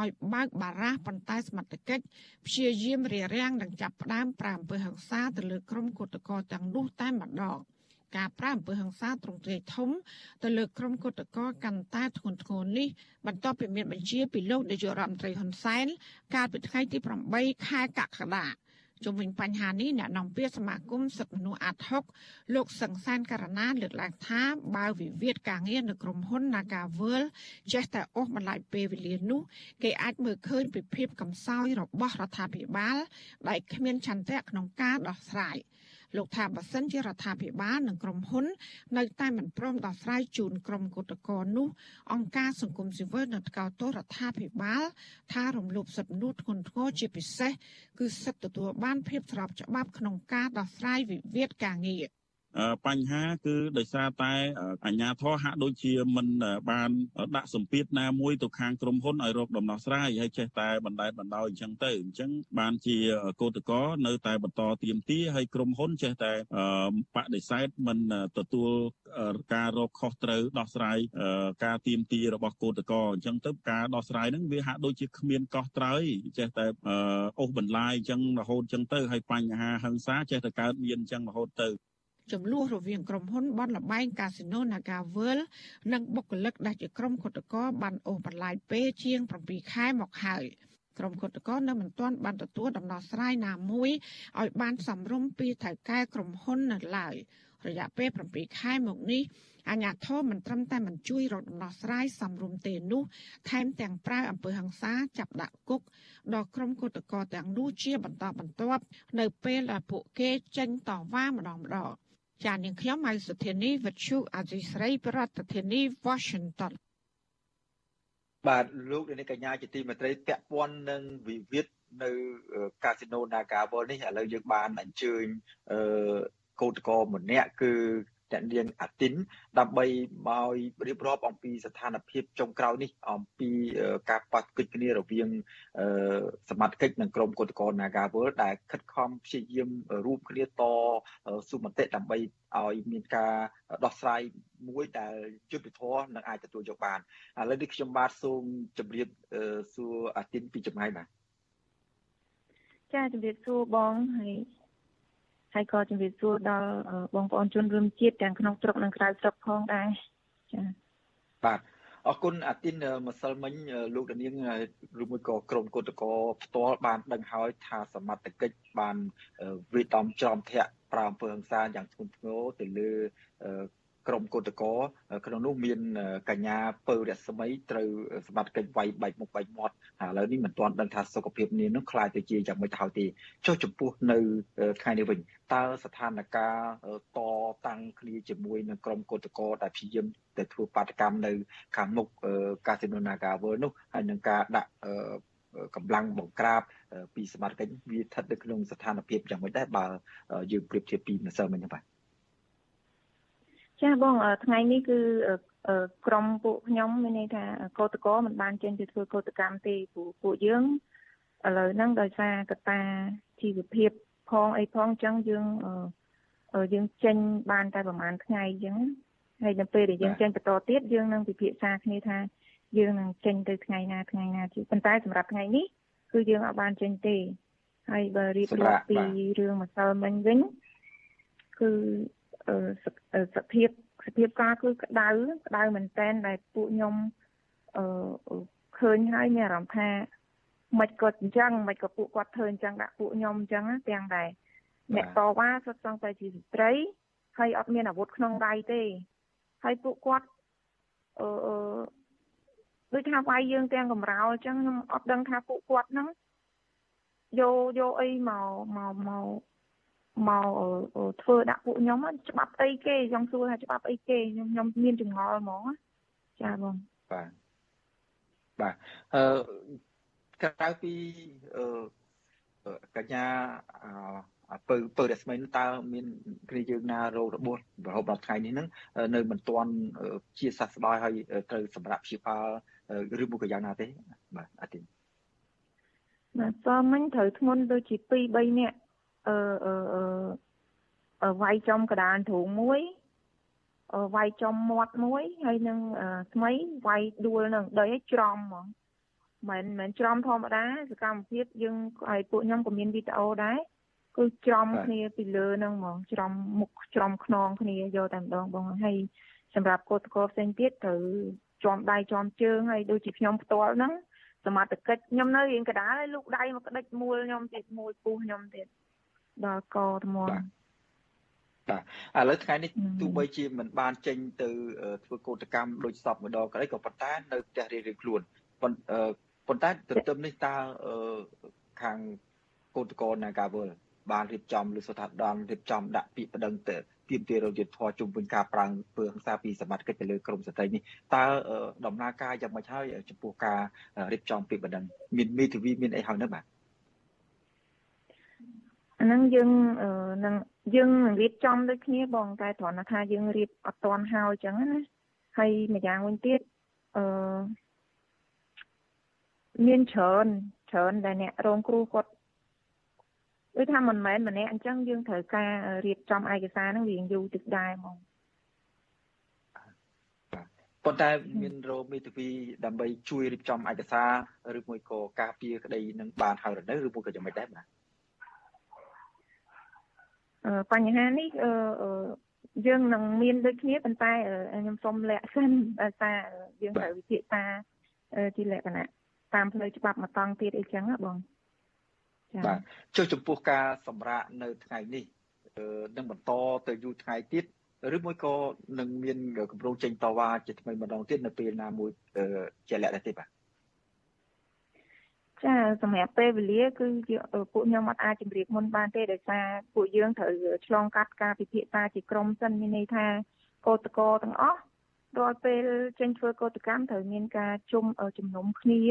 ឲ្យបើកបារះប៉ុន្តែសមត្ថកិច្ចព្យាយាមរារាំងនិងចាប់ផ្ដើមប្រាអំពើហិង្សាទៅលើក្រុមគឧតកោទាំងនោះតែម្ដងការប្រាអំពើហិង្សាទ្រង់ទ្រាយធំទៅលើក្រុមគឧតកោកាន់តែធ្ងន់ធ្ងរនេះបន្ទាប់ពីមានបញ្ជាពីលោកនាយករដ្ឋមន្ត្រីហ៊ុនសែនកាលពីថ្ងៃទី8ខែកក្កដា ជុំវិញបញ្ហានេះអ្នកនាំពាក្យសមាគមសិទ្ធិមនុស្សអាត់ហុកលោកសង្សានករណាលើកឡើងថាបើវិវាទការងារនៅក្រុមហ៊ុន Nagavel ចេះតែអូសបន្លាយពេលវេលានោះគេអាចមើលឃើញពីភាពកំសោយរបស់រដ្ឋាភិបាលដែលគ្មានឆន្ទៈក្នុងការដោះស្រាយ លោកថាបើសិនជារដ្ឋាភិបាលនិងក្រុមហ៊ុន នៅតែមិនព្រមដោះស្រាយជូនក្រុមគឧតកោនោះអង្គការសង្គមស៊ីវិលនៅថ្កោលទោសរដ្ឋាភិបាល ថារំលោភសិទ្ធិមនុស្សធ្ងន់ធ្ងរជាពិសេសគឺសិទ្ធិទទួលបានភាពស្របច្បាប់ក្នុងការដោះស្រាយវិវាទការងារ បញ្ហាគឺដោយសារតែអាជ្ញាធរហាក់ដូចជាមិនបានដាក់សម្ពាធណាមួយទៅខាងក្រុមហ៊ុនឲ្យរកដំណោះស្រាយហើយចេះតែបណ្តែតបណ្ដោយអញ្ចឹងទៅអញ្ចឹងបានជាកោតកោនៅតែបន្តទៀមទាហើយក្រុមហ៊ុនចេះតែបដិសេធមិនទទួលការរកខុសត្រូវដោះស្រាយការទៀមទារបស់កោតកោអញ្ចឹងទៅការដោះស្រាយហ្នឹងវាហាក់ដូចជាគ្មានកោះត្រើយចេះតែអូសបន្លាយអញ្ចឹងរហូតអញ្ចឹងទៅហើយបញ្ហាហិង្សាចេះតែកើតមានអញ្ចឹងរហូតទៅ ចំនួនរវាងក្រុមហ៊ុនបនលបែងកាស៊ីណូ Naga World និងបុគ្គលិកដែលជាក្រុមគុតកោបានអូសបន្លាយពេលជាង7ខែមកហើយក្រុមគុតកោនៅមិនទាន់បានទទួលដំណោះស្រាយណាមួយឲ្យបានសំរុំពីថៅកែក្រុមហ៊ុននៅឡើយរយៈពេល7ខែមកនេះអាញាធមមិនត្រឹមតែមិនជួយរកដំណោះស្រាយសំរុំទេនោះថែមទាំងប្រើអំពើហិង្សាចាប់ដាក់គុកដល់ក្រុមគុតកោទាំងនោះជាបន្តបន្ទាប់នៅពេលដែលពួកគេចេញតវ៉ាម្ដងម្ដង ចានាងខ្ញុំហៅសុធានីវិទ្យុអាស៊ីស្រីប្រធានាធិបតី Washington បាទលោកនាងកញ្ញាជាទីមេត្រីពាក់ព័ន្ធនឹងវិវាទនៅកាស៊ីណូ Naga World នេះឥឡូវយើងបានអញ្ជើញអឺកោតកោម្នាក់គឺ អ្នកនាងអាទីនដើម្បីមករៀបរាប់អំពីស្ថានភាពចុងក្រោយនេះអំពីការប៉ះគិតគ្នារវាងសមាជិកនិងក្រុមកោតក្រ Nagawal ដែលខិតខំព្យាយាមរួមគ្នាតសុមតិដើម្បីឲ្យមានការដោះស្រាយមួយដែលយុត្តិធម៌និងអាចទទួលយកបានឥឡូវនេះខ្ញុំបាទសូមជម្រាបសួរអាទីនពីចម្ងាយបាទចាជម្រាបសួរបងហើយ ហើយក៏ជំរាបសួរដល់បងប្អូនជនរួមជាតិទាំងក្នុងស្រុកនិងក្រៅស្រុកផងដែរចា៎បាទអរគុណអាទីនម្សិលមិញលោកដានាងឬមួយក៏ក្រុមកោតកោផ្ទាល់បានដឹងហើយថាសមត្ថកិច្ចបានវិដំច្រំធាក់ប្រើអំពើហិង្សាយ៉ាងធ្ងន់ធ្ងរទៅលើ ក្រុមកោតកោក្នុងនោះមានកញ្ញាពៅរស្មីត្រូវសមត្ថកិច្ចវាយបែកមុខបែកមាត់ឥឡូវនេះមិនទាន់ដឹងថាសុខភាពនាងនោះខ្លាចទៅជាយ៉ាងម៉េចទៅហើយទេចុះចំពោះនៅថ្ងៃនេះវិញតើស្ថានភាពតតាំងគ្នាជាមួយនឹងក្រុមកោតកោដែលព្យាយាមទៅធ្វើបាតកម្មនៅ ខាងមុខកាស៊ីណូ Naga World នោះហើយនឹងការដាក់កម្លាំងបង្ក្រាបពីសមាជិកវាស្ថិតនៅក្នុងស្ថានភាពយ៉ាងម៉េចដែរបើយើងប្រៀបធៀបពីម្សិលមិញហ្នឹងបាទ ចាបងថ្ងៃនេះគឺក្រុមពួកខ្ញុំមានន័យថាកោតកោមិនបានចេញទៅធ្វើកោតកម្មទេព្រោះពួកយើងឥឡូវហ្នឹងដោយសារកត្តាជីវភាពផងអីផងអញ្ចឹងយើងយើងចេញបានតែប្រហែលថ្ងៃអញ្ចឹងហើយនៅពេលដែលយើងចេញបន្តទៀតយើងនឹងពិភាក្សាគ្នាថាយើងនឹងចេញទៅថ្ងៃណាថ្ងៃណាទៀតប៉ុន្តែសម្រាប់ថ្ងៃនេះគឺយើងអត់បានចេញទេហើយបើរៀបរាប់ពីរឿងម្សិលមិញវិញគឺ សភាពសភាពការគឺក្តៅក្តៅមែនតែនដែលពួកខ្ញុំអឺឃើញហើយមានអារម្មណ៍ថាមិនគាត់អញ្ចឹងមិនក៏ពួកគាត់ធ្វើអញ្ចឹងដាក់ពួកខ្ញុំអញ្ចឹងទាំងដែរអ្នកតវ៉ាសុទ្ធសឹងតែជាស្ត្រីហើយអត់មានអាវុធក្នុងដៃទេហើយពួកគាត់អអឺដូចថាវាយយើងទាំងកំរោលអញ្ចឹងខ្ញុំអត់ដឹងថាពួកគាត់ហ្នឹងយកយកអីមកមកមក មកធ្វើដាក់ពួកខ្ញុំច្បាប់អីគេចង់សួរថាច្បាប់អីគេខ្ញុំខ្ញុំមានចង្អល់ហ្មងចាបងបាទបាទអឺក្រៅពីអឺកញ្ញាអឺពើពើរស្មីតើមានគ្នាយើងណារោគរបួសរហូតដល់ថ្ងៃនេះហ្នឹងនៅមិនទាន់ជាសះស្បើយហើយត្រូវសម្រាប់ព្យាបាលឬមួយក៏យ៉ាងណាទេបាទអត់ទេបាទសមមិញត្រូវធ្ងន់ដូចជា2 3នាក់ អឺអឺអឺវាយចំកដាលទ្រូងមួយវាយចំមាត់មួយហើយនឹងថ្មីវាយដួលនឹងដីឲ្យច្រំហ្មងមិនមែនច្រំធម្មតាសកម្មភាពយើងឲ្យពួកខ្ញុំក៏មានវីដេអូដែរគឺច្រំគ្នាពីលើហ្នឹងហ្មងច្រំមុខច្រំខ្នងគ្នាយកតែម្ដងបងហើយសម្រាប់កោតកោផ្សេងទៀតត្រូវជាប់ដៃជាប់ជើងហើយដូចជាខ្ញុំផ្ទាល់ហ្នឹងសមត្ថកិច្ចខ្ញុំនៅរៀងកដាលហើយលោកដៃមកក្តិចមួលខ្ញុំទៀតមួលពុះខ្ញុំទៀត ដល់កថ្មបាទឥឡូវថ្ងៃនេះទោះបីជាមិនបានចេញទៅធ្វើកោតកម្មដូចសពម្ដងក្តីក៏ប៉ុន្តែនៅផ្ទះរៀងៗខ្លួនប៉ុន្តែទន្ទឹមនេះតើខាងកោតកោនាការវល់បានរៀបចំឬសុថាដនរៀបចំដាក់ពាក្យប្តឹងទៅទាមទាររយុទ្ធធរជុំវិញការប្រាំងពើហិង្សាពីសមត្ថកិច្ចទៅលើក្រមស្ត្រីនេះតើដំណើរការយ៉ាងម៉េចហើយចំពោះការរៀបចំពាក្យប្តឹងមានមេធាវីមានអីហើយនៅបាទ អាហ្នឹងយើងនឹងយើងនឹងរៀបចំដូចគ្នាបងតែគ្រាន់តែថាយើងរៀបអត់តាន់ហើយអញ្ចឹងណាហើយម្យ៉ាងវិញទៀតអឺមានច្រើនច្រើនដែលអ្នករងគ្រោះគាត់ដូចថាមិនមែនម្នាក់អញ្ចឹងយើងត្រូវការរៀបចំឯកសារហ្នឹងវាយូរទឹកដែរហ្មងប៉ុន្តែមានរោមេធាវីដើម្បីជួយរៀបចំឯកសារឬមួយក៏ការពារក្តីនឹងបានហើយឬនៅឬមួយក៏យ៉ាងម៉េចដែរបាទ បញ្ហានេះយើងនឹងមានដូចគ្នាប៉ុន្តែខ្ញុំសូមលាក់សិនដោយសារយើងត្រូវវិភាគតាជាលក្ខណៈតាមផ្លូវច្បាប់មកតង់ទៀតអីចឹងណាបងបាទចុះចំពោះការសម្រាកនៅថ្ងៃនេះនឹងបន្តទៅយូរថ្ងៃទៀតឬមួយក៏នឹងមានកម្រងចេញតវ៉ាជាថ្មីម្ដងទៀតនៅពេលណាមួយជាលក្ខណៈទេបាទ ចាសម្រាប់ពេលវេលាគឺពួកខ្ញុំអត់អាចជម្រាបមុនបានទេដោយសារពួកយើងត្រូវឆ្លងកាត់ការពិភាក្សាជាក្រុមសិនមានន័យថាកោតកោទាំងអស់រាល់ពេលចេញធ្វើកោតកម្មត្រូវមានការជុំជំនុំគ្នា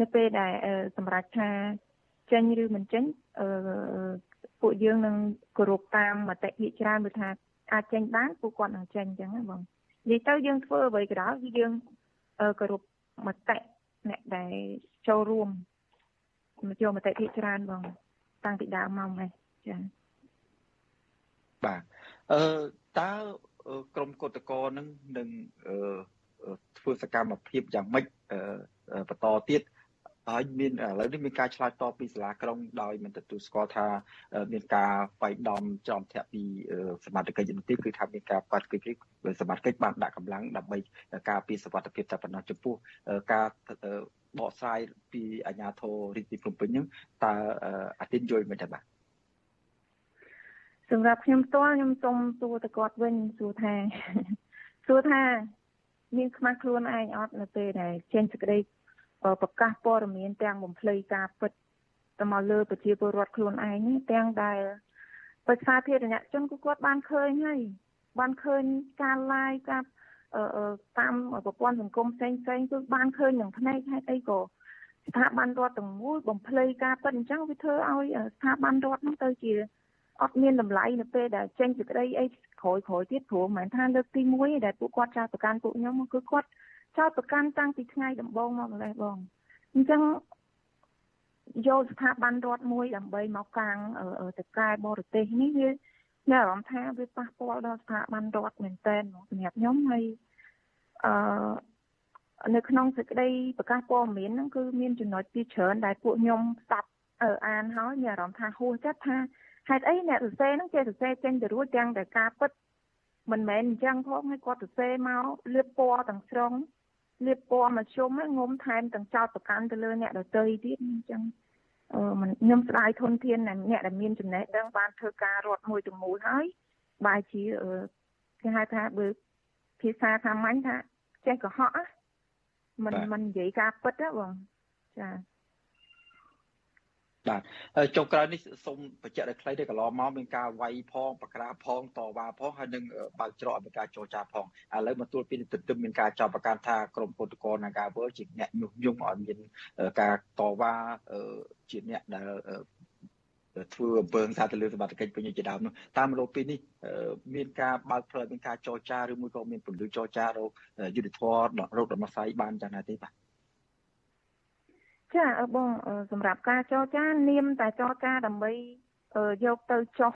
នៅពេលដែលសម្រាប់ថាចេញឬមិនចេញអឺពួកយើងនឹងគោរពតាមមតិភាគច្រើនព្រោះថាអាចចេញបានពួកគាត់នឹងចេញអញ្ចឹងណាបងនិយាយទៅយើងធ្វើអ្វីក៏ដោយគឺយើងគោរពមតិអ្នកដែលចូលរួម មកយកមតិភាគច្រើនបង តាំងពីដើមមកហ្នឹងចា៎បាទអឺតើក្រមកតកនឹងនឹងធ្វើសកម្មភាពយ៉ាងម៉េចបន្តទៀត ហើយមានឥឡូវនេះមានការឆ្លើយតបពីសាលាក្រុងដោយមិនទទួលស្គាល់ថាមានការវាយដំចំធាក់ពីសមត្ថកិច្ចនោះទេគឺថាមានការបាត់កិច្ចសមត្ថកិច្ចបានដាក់កម្លាំងដើម្បីការពារសវត្ថិភាពតែប៉ុណ្ណោះចំពោះការបកស្រាយពីអាជ្ញាធររាជធានីភ្នំពេញហ្នឹងតើអាទិនយល់មិនដែរបាទសម្រាប់ខ្ញុំផ្ទាល់ខ្ញុំសូមសួរទៅគាត់វិញសួរថាសួរថាមានខ្មាស់ខ្លួនឯងអត់នៅពេលដែលចេញសេចក្តី ប្រកាសព័ត៌មានទាំងបំភ្លៃការពិតទៅមកលើប្រជាពលរដ្ឋខ្លួនឯងទាំងដែលប្រសាធារណជនគឺគាត់បានឃើញហើយបានឃើញការ live ការតាមប្រព័ន្ធសង្គមផ្សេងផ្សេងគឺបានឃើញនឹងភ្នែកហេតុអីក៏ស្ថាប័នរដ្ឋទាំងមូលបំភ្លៃការពិតអញ្ចឹងវាធ្វើឲ្យស្ថាប័នរដ្ឋហ្នឹងទៅជាអត់មានតម្លៃនៅពេលដែលចេញសេចក្តីអីក្រោយក្រោយទៀតព្រោះមិនមែនថាលើកទី1ដែលពួកគាត់ចោទប្រកាន់ពួកខ្ញុំគឺគាត់ ចោទប្រកាន់តាំងពីថ្ងៃដំបូងមកម្លេះបងអញ្ចឹងយកស្ថាប័នរដ្ឋមួយដើម្បីមកកាំងទៅកែបរទេសនេះវាមានអារម្មណ៍ថាវាប៉ះពាល់ដល់ស្ថាប័នរដ្ឋមែនតើសម្រាប់ខ្ញុំហើយអឺនៅក្នុងសេចក្តីប្រកាសព័ត៌មានហ្នឹងគឺមានចំណុចពីច្រើនដែលពួកខ្ញុំស្ដាប់អានហើយមានអារម្មណ៍ថាហួសចិត្តថាហេតុអីអ្នកសរសេរហ្នឹងចេះសរសេរចេញទៅរួចទាំងតែការពិតមិនមែនអញ្ចឹងផងហើយគាត់សរសេរមកលៀបពណ៌ទាំងស្រុង លាបពណ៌មកជុំងុំថែមទាំងចោតប្រកាន់ទៅលើអ្នកដទៃទៀតអញ្ចឹងអឺមិនខ្ញុំស្ដាយធនធានអ្នកដែលមានចំណេះដឹងបានធ្វើការរត់មួយទាំងមូលហើយបែរជាគេហៅថាបើភាសាសាមញ្ញថាចេះកុហកណាមិនមិននិយាយការពិតណាបងចា បាទចុងក្រោយនេះសូមបញ្ជាក់ដល់ខ្លីទេកន្លងមកមានការវាយផងបក្រាផងតវ៉ាផងហើយនឹងបើកច្រកឲ្យមានការចរចាផងឥឡូវមកទួលពីទន្ទឹមមានការចោទប្រកាន់ថាក្រមពុទ្ធកោនាការវើជាអ្នកញុះញង់ឲ្យមានការតវ៉ាជាអ្នកដែលធ្វើអំពើសាទៅលើសមត្ថកិច្ចពេញជាដើមនោះតាមរោគពីនេះមានការបើកផ្លូវមានការចរចាឬមួយក៏មានពលិចរចារោគយុទ្ធធររោគដំណោះស្រាយបានយ៉ាងណាទេបាទ ចាបងសម្រាប់ការចរចានាមតែចរចាដើម្បីយកទៅចោះ